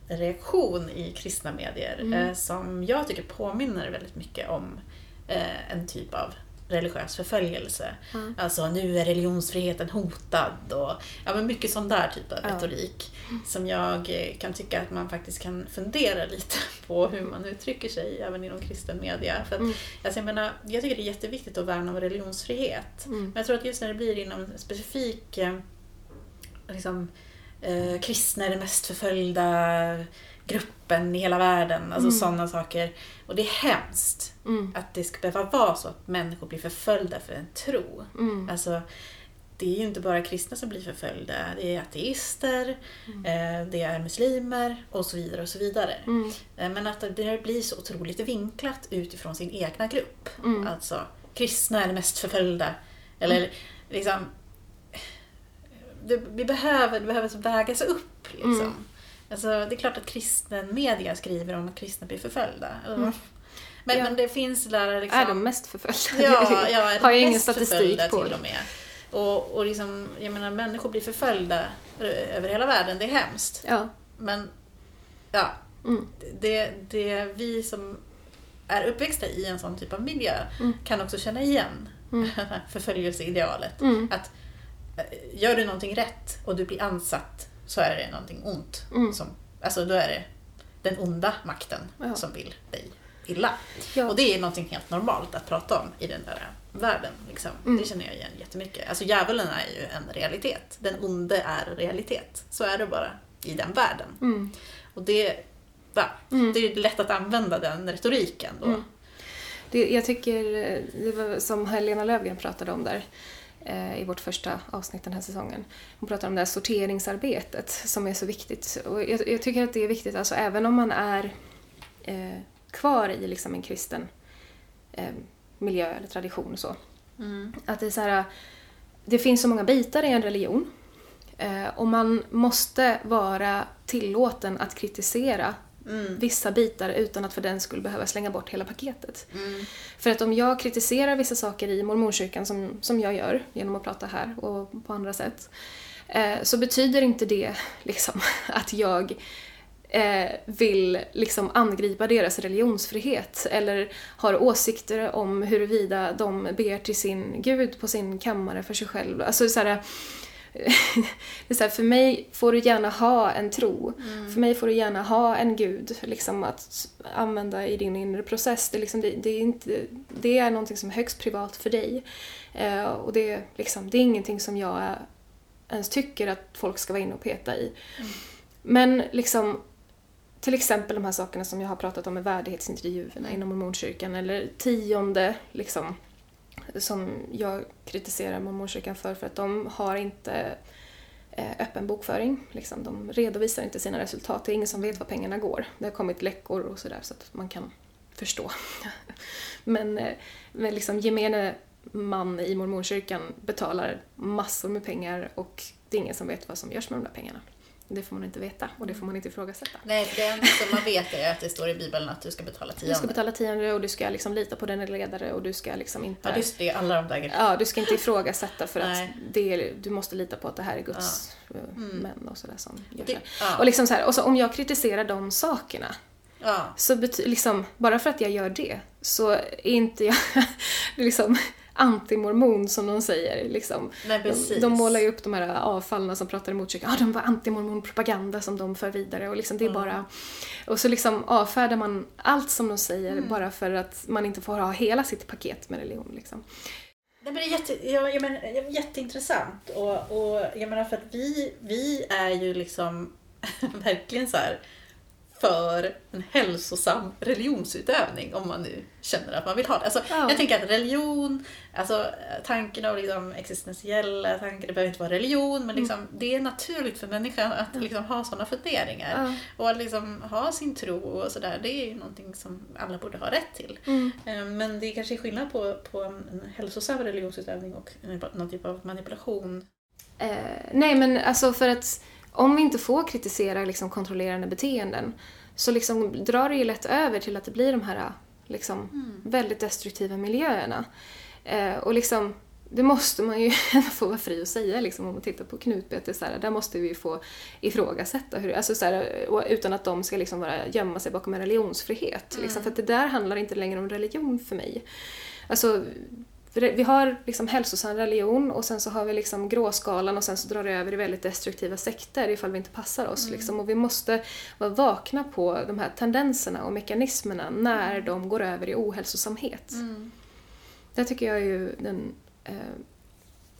S2: en reaktion i kristna medier
S1: Mm.
S2: eh, som jag tycker påminner väldigt mycket om eh, en typ av religiös förföljelse.
S1: Mm.
S2: Alltså nu är religionsfriheten hotad och ja, men mycket sån där typ av
S1: Ja.
S2: retorik som jag eh, kan tycka att man faktiskt kan fundera lite på hur man uttrycker sig även inom kristen media. För att,
S1: Mm.
S2: alltså, jag, menar, jag tycker det är jätteviktigt att värna om religionsfrihet.
S1: Mm.
S2: Men jag tror att just när det blir inom en specifik eh, liksom, eh, kristna är den mest förföljda gruppen i hela världen, alltså
S1: Mm.
S2: sådana saker. Och det är hemskt
S1: Mm.
S2: att det ska behöva vara så att människor blir förföljda för en tro.
S1: Mm.
S2: Alltså, det är ju inte bara kristna som blir förföljda, det är ateister, eh, det är muslimer och så vidare. och så vidare.
S1: Mm.
S2: Eh, Men att det blir så otroligt vinklat utifrån sin egna grupp.
S1: Mm.
S2: Alltså, kristna är de mest förföljda. Eller liksom... Det, vi behöver, det behöver vägas upp. Liksom. Alltså, det är klart att kristen media skriver om att kristna blir förföljda.
S1: Mm.
S2: Men,
S1: Ja.
S2: men det finns där liksom...
S1: Är de mest förföljda?
S2: Ja, ja är
S1: har jag
S2: de
S1: ingen statistik på.
S2: till och med. Och, och liksom, jag menar, människor blir förföljda ö- över hela världen, det är hemskt.
S1: Ja.
S2: Men ja,
S1: Mm.
S2: det, det vi som är uppväxta i en sån typ av miljö
S1: Mm.
S2: kan också känna igen
S1: Mm.
S2: förföljelseidealet.
S1: Mm.
S2: Att eh, gör du någonting rätt och du blir ansatt så är det någonting ont.
S1: Mm.
S2: Som, alltså då är det den onda makten
S1: Ja.
S2: som vill dig illa.
S1: Ja.
S2: Och det är någonting helt normalt att prata om i den där världen. Liksom.
S1: Mm.
S2: Det känner jag igen jättemycket. Alltså djävulen är ju en realitet. Den onde är realitet. Så är det bara i den världen.
S1: Mm.
S2: Och det, va,
S1: Mm.
S2: det är lätt att använda den retoriken då.
S1: Mm. Det, jag tycker, eh, det var som Helena Löfgren pratade om där i vårt första avsnitt den här säsongen. Hon pratade om det här sorteringsarbetet som är så viktigt. Och jag, jag tycker att det är viktigt, alltså även om man är eh, kvar i liksom en kristen eh, miljö eller tradition och så.
S2: Mm.
S1: Att det är så här, det finns så många bitar i en religion. Eh, och man måste vara tillåten att kritisera
S2: Mm.
S1: vissa bitar utan att för den skulle behöva slänga bort hela paketet.
S2: Mm.
S1: För att om jag kritiserar vissa saker i mormonkyrkan som, som jag gör genom att prata här och på andra sätt eh, så betyder inte det liksom att jag eh, vill liksom angripa deras religionsfrihet eller har åsikter om huruvida de ber till sin gud på sin kammare för sig själv. Alltså så här, det är här, för mig får du gärna ha en tro. För mig får du gärna ha en gud liksom, att använda i din inre process. Det är, liksom, det, det är, inte, det är någonting som är högst privat för dig. Eh, och det, är liksom, det är ingenting som jag ens tycker att folk ska vara inne och peta i. Men liksom, till exempel de här sakerna som jag har pratat om med värdighetsintervjuerna inom mormonkyrkan eller tionde liksom, som jag kritiserar mormonkyrkan för, för att de har inte eh, öppen bokföring. Liksom. De redovisar inte sina resultat. Det är ingen som vet var pengarna går. Det har kommit läckor och sådär så att man kan förstå. men, eh, men liksom gemene man i mormonkyrkan betalar massor med pengar och det är ingen som vet vad som görs med de där pengarna. Det får man inte veta och det får man inte ifrågasätta.
S2: Nej, det enda som man vet är att det står i Bibeln att du ska betala
S1: Du ska
S2: tionde.
S1: betala tionde och du ska liksom lita på den ledare och du ska liksom inte...
S2: Ja, just det. Alla de där grejerna.
S1: Ja, du ska inte ifrågasätta för att det du måste lita på att det här är Guds eh, män och sådär som gör
S2: Det- ja.
S1: Och liksom så här, och så om jag kritiserar de sakerna
S2: Ja.
S1: så liksom, bara för att jag gör det så är inte jag liksom antimormon som de säger. Liksom.
S2: Nej,
S1: De, de målar ju upp de här avfallna som pratar emot kyrkan. Ja, de var antimormonpropaganda som de för vidare och liksom det är bara... Och så liksom avfärdar man allt som de säger
S2: Mm.
S1: bara för att man inte får ha hela sitt paket med religion. Liksom.
S2: Nej, men det är jätte, jag, jag men, jätteintressant. Och, och jag menar för att vi, vi är ju liksom verkligen så här för en hälsosam religionsutövning om man nu känner att man vill ha det. Alltså,
S1: Ja.
S2: Jag tänker att religion, alltså tanken av liksom existentiella tankar, det behöver inte vara religion, men liksom, det är naturligt för människan att liksom ha sådana funderingar.
S1: Ja.
S2: Och att liksom ha sin tro och sådär, det är ju någonting som alla borde ha rätt till.
S1: Mm.
S2: Eh, Men det är kanske är skillnad på, på en hälsosam religionsutövning och någon typ av manipulation.
S1: Eh, nej, men alltså för att om vi inte får kritisera liksom, kontrollerande beteenden så liksom drar det ju lätt över till att det blir de här liksom, väldigt destruktiva miljöerna. Eh, och liksom, det måste man ju få vara fri att säga liksom, om man tittar på Knutbete, så här, där måste vi få ifrågasätta hur, alltså, så här, utan att de ska liksom bara gömma sig bakom en religionsfrihet. Liksom, för att det där handlar inte längre om religion för mig. Alltså, för det- vi har liksom hälsosam religion och sen så har vi liksom gråskalan och sen så drar det över i väldigt destruktiva sekter ifall vi inte passar oss. Liksom. Och vi måste vara vakna på de här tendenserna och mekanismerna när de går över i ohälsosamhet. Det tycker jag är ju den, eh,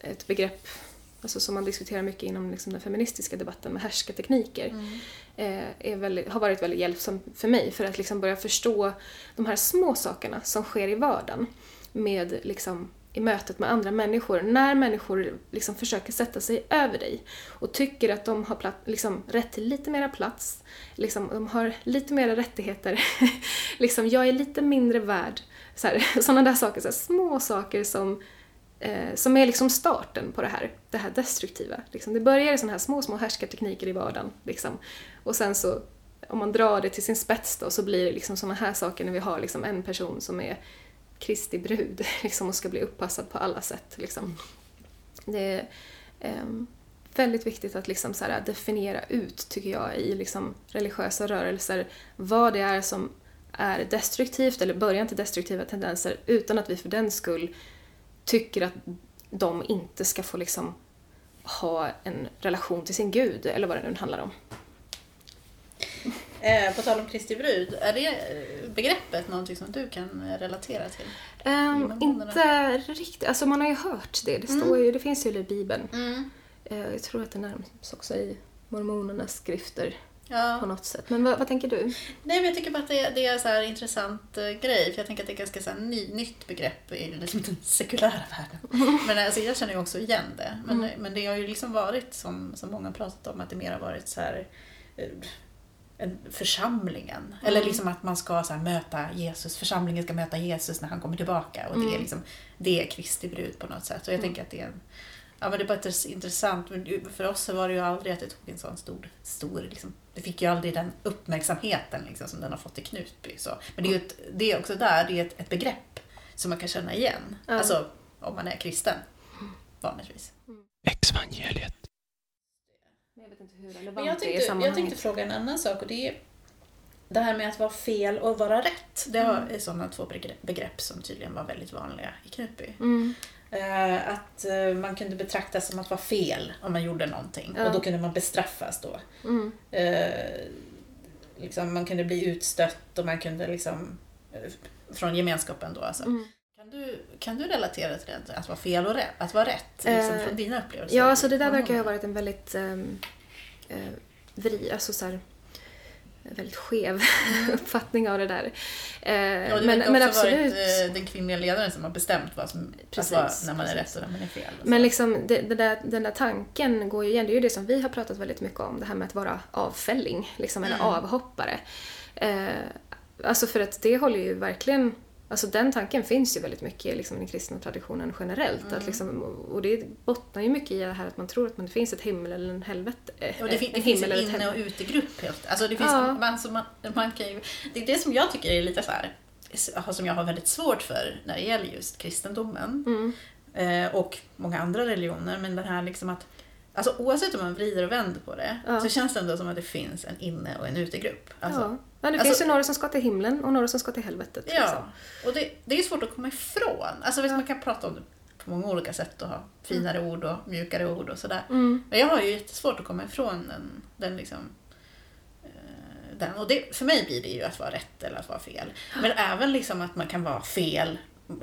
S1: ett begrepp alltså som man diskuterar mycket inom liksom den feministiska debatten med härskartekniker. Eh, är väldigt, har varit väldigt hjälpsamt för mig för att liksom börja förstå de här små sakerna som sker i vardagen med liksom, i mötet med andra människor. När människor liksom försöker sätta sig över dig och tycker att de har platt, liksom, rätt till lite mera plats, liksom, de har lite mera rättigheter, liksom, jag är lite mindre värd. Så här, sådana där saker, så här, små saker som eh, som är liksom starten på det här, det här destruktiva. Liksom, det börjar i sådana här små, små härskartekniker i vardagen. Liksom. Och sen så, om man drar det till sin spets då, så blir det liksom sådana här saker när vi har liksom en person som är Kristi brud liksom, och ska bli uppassad på alla sätt. Liksom. Det är eh, väldigt viktigt att liksom, så här, definiera ut, tycker jag, i liksom, religiösa rörelser vad det är som är destruktivt eller början till destruktiva tendenser utan att vi för den skull tycker att de inte ska få liksom ha en relation till sin gud eller vad det nu handlar om.
S2: Eh, på tal om Kristi brud, är det eh, begreppet någonting som du kan eh, relatera till?
S1: Um, inte riktigt, alltså man har ju hört det, det, står ju, det finns ju i Bibeln.
S2: Mm.
S1: Eh, jag tror att det nämns också i mormonernas skrifter på
S2: Ja.
S1: något sätt. Men vad, vad tänker du?
S2: Nej, men jag tycker bara att det, det är en så här intressant eh, grej, för jag tänker att det är ganska så här ny, nytt begrepp i liksom den sekulära världen. Men alltså, jag känner ju också igen det. Men, men det har ju liksom varit, som, som många har pratat om, att det mer har varit så här en församlingen. Eller liksom att man ska så här, möta Jesus, församlingen ska möta Jesus när han kommer tillbaka. Och det är liksom, det är Kristi brud på något sätt. Och jag tänker att det är en, Ja men det är bara intressant, men för oss så var det ju aldrig att det tog en sån stor, stor liksom, det fick ju aldrig den uppmärksamheten liksom, som den har fått i Knutby. Så. Men det är ju ett, det är också där, det är ett, ett begrepp som man kan känna igen. Alltså om man är kristen, vanligtvis.
S4: Exvangeliet.
S1: Inte hur
S2: Men
S1: relevant
S2: jag
S1: det är i
S2: tänkte, jag
S1: sammanhanget.
S2: tänkte fråga en annan sak och det är det här med att vara fel och vara rätt. Det är sådana två begrepp- som tydligen var väldigt vanliga i Knutby.
S1: Mm.
S2: Eh, att eh, man kunde betraktas som att vara fel om man gjorde någonting
S1: Ja.
S2: och då kunde man bestraffas då.
S1: Mm.
S2: Eh, liksom, man kunde bli utstött och man kunde liksom från gemenskapen då alltså.
S1: Mm.
S2: Kan, du, kan du relatera till det? Att vara fel och rätt? Att vara rätt liksom, från dina upplevelser?
S1: Ja, alltså det där verkar ha
S2: Mm.
S1: varit en väldigt um, uh, vri, alltså så här, väldigt skev uppfattning av det där. Eh,
S2: Ja, det
S1: men, men absolut.
S2: varit eh, den kvinnliga ledaren som har bestämt vad som,
S1: Precis,
S2: alltså, när man är
S1: precis.
S2: rätt och när man är fel.
S1: Men liksom, det, det där, den där tanken går ju igen, det är ju det som vi har pratat väldigt mycket om, det här med att vara avfälling, liksom, eller avhoppare. Eh, alltså för att det håller ju verkligen, alltså den tanken finns ju väldigt mycket liksom, i den kristna traditionen generellt. Att liksom, och det bottnar ju mycket i det här att man tror att man, det finns ett himmel eller en helvete. eh,
S2: Och det, fin- det finns en inne och utegrupp. helt- Alltså det, finns,
S1: Ja.
S2: man, man, man ju, det är det som jag tycker är lite så här, som jag har väldigt svårt för när det gäller just kristendomen.
S1: Mm.
S2: Eh, och många andra religioner. Men den här liksom att Alltså oavsett om man vrider och vänder på det
S1: Ja.
S2: så känns det ändå som att det finns en inne och en utegrupp. Alltså,
S1: ja. Men det
S2: alltså-
S1: finns ju några som ska till himlen och några som ska till helvetet. liksom.
S2: Ja, och det, det är svårt att komma ifrån. Alltså visst, man kan prata om det på många olika sätt och ha finare ord och mjukare ord och sådär.
S1: Mm.
S2: Men jag har ju jättesvårt att komma ifrån den, den liksom eh, den. Och det, för mig blir det ju att vara rätt eller att vara fel. Men även liksom att man kan vara fel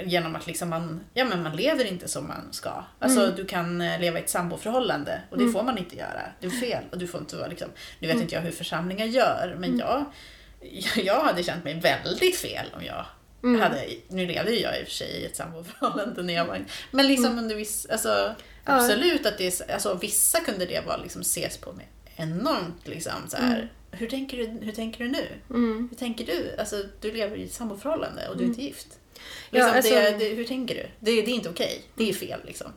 S2: genom att liksom man, ja, men man lever inte som man ska. Alltså
S1: Mm.
S2: du kan eh, leva i ett samboförhållande och det får man inte göra. Det är fel och du får inte vara liksom, nu vet
S1: Mm.
S2: inte jag hur församlingar gör men jag, jag hade känt mig väldigt fel om jag
S1: Mm.
S2: hade, nu levde ju jag i och för sig i ett samboförhållande när jag var Men liksom
S1: Mm.
S2: under viss, alltså absolut att det alltså vissa kunde det vara liksom ses på med enormt liksom så här. Hur, tänker du, hur tänker du nu?
S1: Mm.
S2: Hur tänker du? Alltså du lever i ett samboförhållande och du är inte gift.
S1: Ja,
S2: Liksom,
S1: alltså-
S2: det, det, hur tänker du? Det, det är inte okej. Det är fel liksom.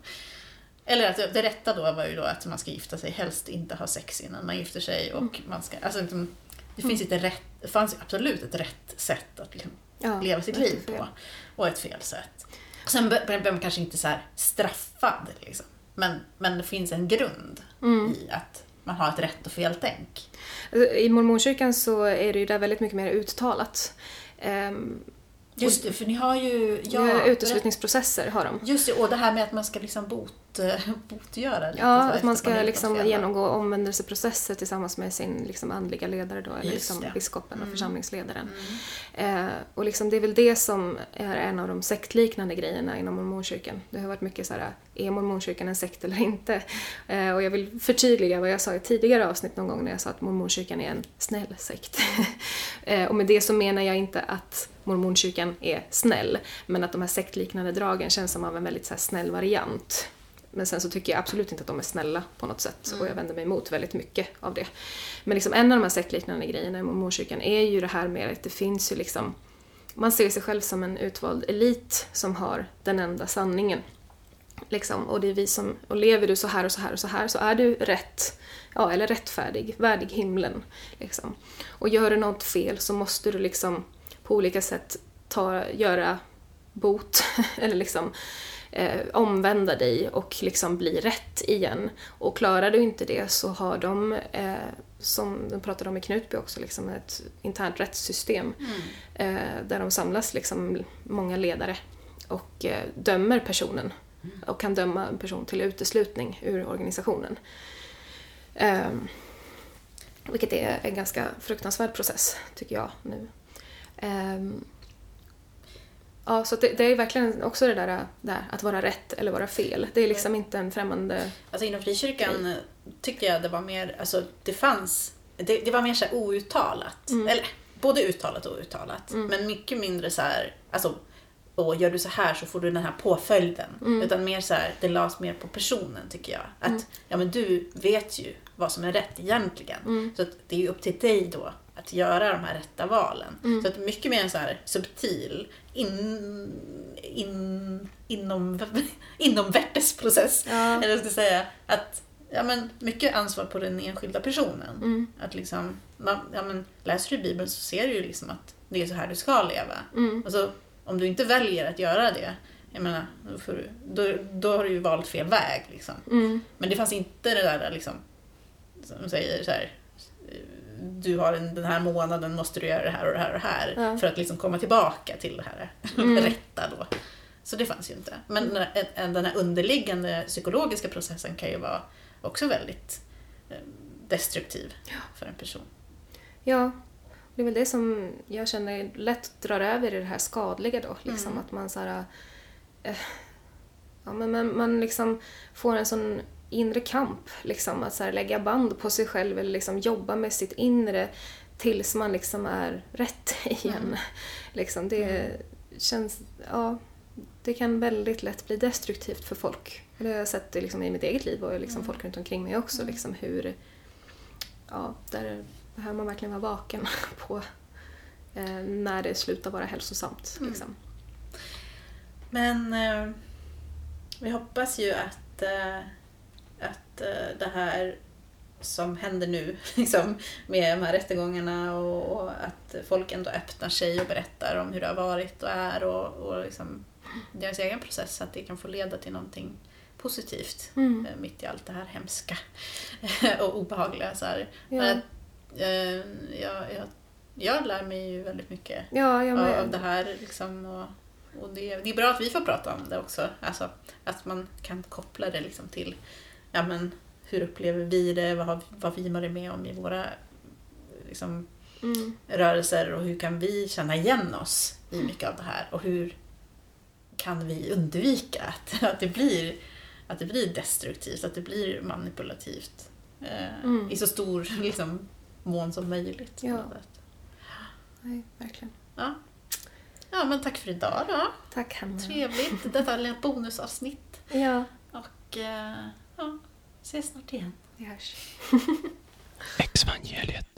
S2: Eller att det rätta då var ju då att man ska gifta sig, helst inte ha sex innan man gifter sig och man ska, alltså liksom, det finns inte rätt, det fanns absolut ett rätt sätt att liksom
S1: Ja,
S2: leva sitt liv på. Och ett fel sätt. Sen bör man kanske inte så straffad, liksom. men, men det finns en grund
S1: Mm.
S2: i att man har ett rätt och fel tänk.
S1: I mormonkyrkan så är det ju där väldigt mycket mer uttalat. Um,
S2: Just det, för ni har ju...
S1: ja, uteslutningsprocesser har de.
S2: Just det, och det här med att man ska liksom bot, botgöra lite.
S1: Ja, att man ska
S2: man
S1: liksom genomgå omvändelseprocesser tillsammans med sin liksom andliga ledare då, eller
S2: Just
S1: liksom
S2: det.
S1: biskopen och församlingsledaren.
S2: Mm.
S1: Eh, och liksom det är väl det som är en av de sektliknande grejerna inom mormonkyrkan. Det har varit mycket så här, är mormonkyrkan en sekt eller inte? Eh, och jag vill förtydliga vad jag sa i tidigare avsnitt någon gång när jag sa att mormonkyrkan är en snäll sekt. eh, och med det så menar jag inte att mormonkyrkan är snäll, men att de här sektliknande dragen känns som av en väldigt så snäll variant. Men sen så tycker jag absolut inte att de är snälla på något sätt och jag vänder mig emot väldigt mycket av det. Men liksom en av de här sektliknande grejerna i mormonkyrkan är ju det här med att det finns ju liksom man ser sig själv som en utvald elit som har den enda sanningen. Liksom, och det är vi som, och lever du så här och så här och så här så är du rätt, ja eller rättfärdig, värdig himlen. Liksom. Och gör du något fel så måste du liksom på olika sätt ta, göra bot, eller liksom eh, omvända dig och liksom bli rätt igen. Och klarar du inte det så har de, eh, som de pratade om i Knutby också, liksom ett internt rättssystem eh, där de samlas liksom många ledare och eh, dömer personen och kan döma en person till uteslutning ur organisationen. Ehm, vilket är en ganska fruktansvärd process, tycker jag nu. Ehm, ja, så det, det är verkligen också det där, där att vara rätt eller vara fel. Det är liksom inte en främmande...
S2: Alltså inom frikyrkan eh, tyckte jag det var mer, alltså det fanns, det, det var mer så outtalat.
S1: Mm.
S2: Eller både uttalat och outtalat. Men mycket mindre så här, alltså och gör du så här så får du den här påföljden.
S1: Mm.
S2: Utan mer så här, det lades mer på personen tycker jag. Att ja men du vet ju vad som är rätt egentligen.
S1: Mm.
S2: Så det är ju upp till dig då att göra de här rätta valen.
S1: Mm.
S2: Så att mycket mer så här subtil in, in, inom, inomvärtesprocess.
S1: Ja.
S2: Eller jag ska säga. Att, ja, men mycket ansvar på den enskilda personen.
S1: Mm.
S2: Att liksom, man, ja, men, läser du Bibeln så ser du ju liksom att det är så här du ska leva.
S1: Mm.
S2: Och så, om du inte väljer att göra det, jag menar, då, du, då, då har du ju valt fel väg. Liksom.
S1: Mm.
S2: Men det fanns inte det där liksom, som säger så här, du har en, den här månaden måste du göra det här och det här och det här
S1: Ja.
S2: för att liksom komma tillbaka till det här
S1: Mm.
S2: rätta då. Så det fanns ju inte. Men den här- en- den här underliggande psykologiska processen kan ju vara också väldigt eh, destruktiv för en person.
S1: Ja, det är väl det som jag känner lätt drar över i det här skadliga då. Liksom, Att man så här, eh, ja, men man, man liksom får en sån inre kamp. Liksom, att så här, lägga band på sig själv eller liksom jobba med sitt inre tills man liksom är rätt igen.
S2: Mm.
S1: Liksom det känns, ja, det kan väldigt lätt bli destruktivt för folk. Det har jag sett liksom i mitt eget liv och liksom
S2: Mm.
S1: folk runt omkring mig också. Liksom hur, ja, där behöver man verkligen vara vaken på eh, när det slutar vara hälsosamt.
S2: Mm.
S1: Liksom.
S2: Men eh, vi hoppas ju att, att eh, det här som händer nu liksom, med de här rättegångarna och, och att folk ändå öppnar sig och berättar om hur det har varit och är och, och liksom, deras egen process, att det kan få leda till någonting positivt
S1: Mm.
S2: eh, mitt i allt det här hemska och obehagliga. Så här.
S1: Ja.
S2: Men att, eh, jag, jag, jag lär mig ju väldigt mycket
S1: Ja,
S2: av det här. Liksom, och, och det, det är bra att vi får prata om det också. Alltså, att man kan koppla det liksom till ja, men, hur upplever vi det, vad har vad vi varit med om i våra liksom,
S1: Mm.
S2: rörelser och hur kan vi känna igen oss i mycket av det här och hur kan vi undvika att, att, det, blir, att det blir destruktivt, att det blir manipulativt eh,
S1: Mm.
S2: i så stor liksom, mån som möjligt.
S1: Ja. Nej, verkligen.
S2: Ja. ja, men tack för idag då.
S1: Tack Hanna.
S2: Trevligt. Detta lilla bonusavsnitt.
S1: Ja,
S2: Och eh, ja, ses snart igen.
S1: vi hörs.
S4: Exvangeliet.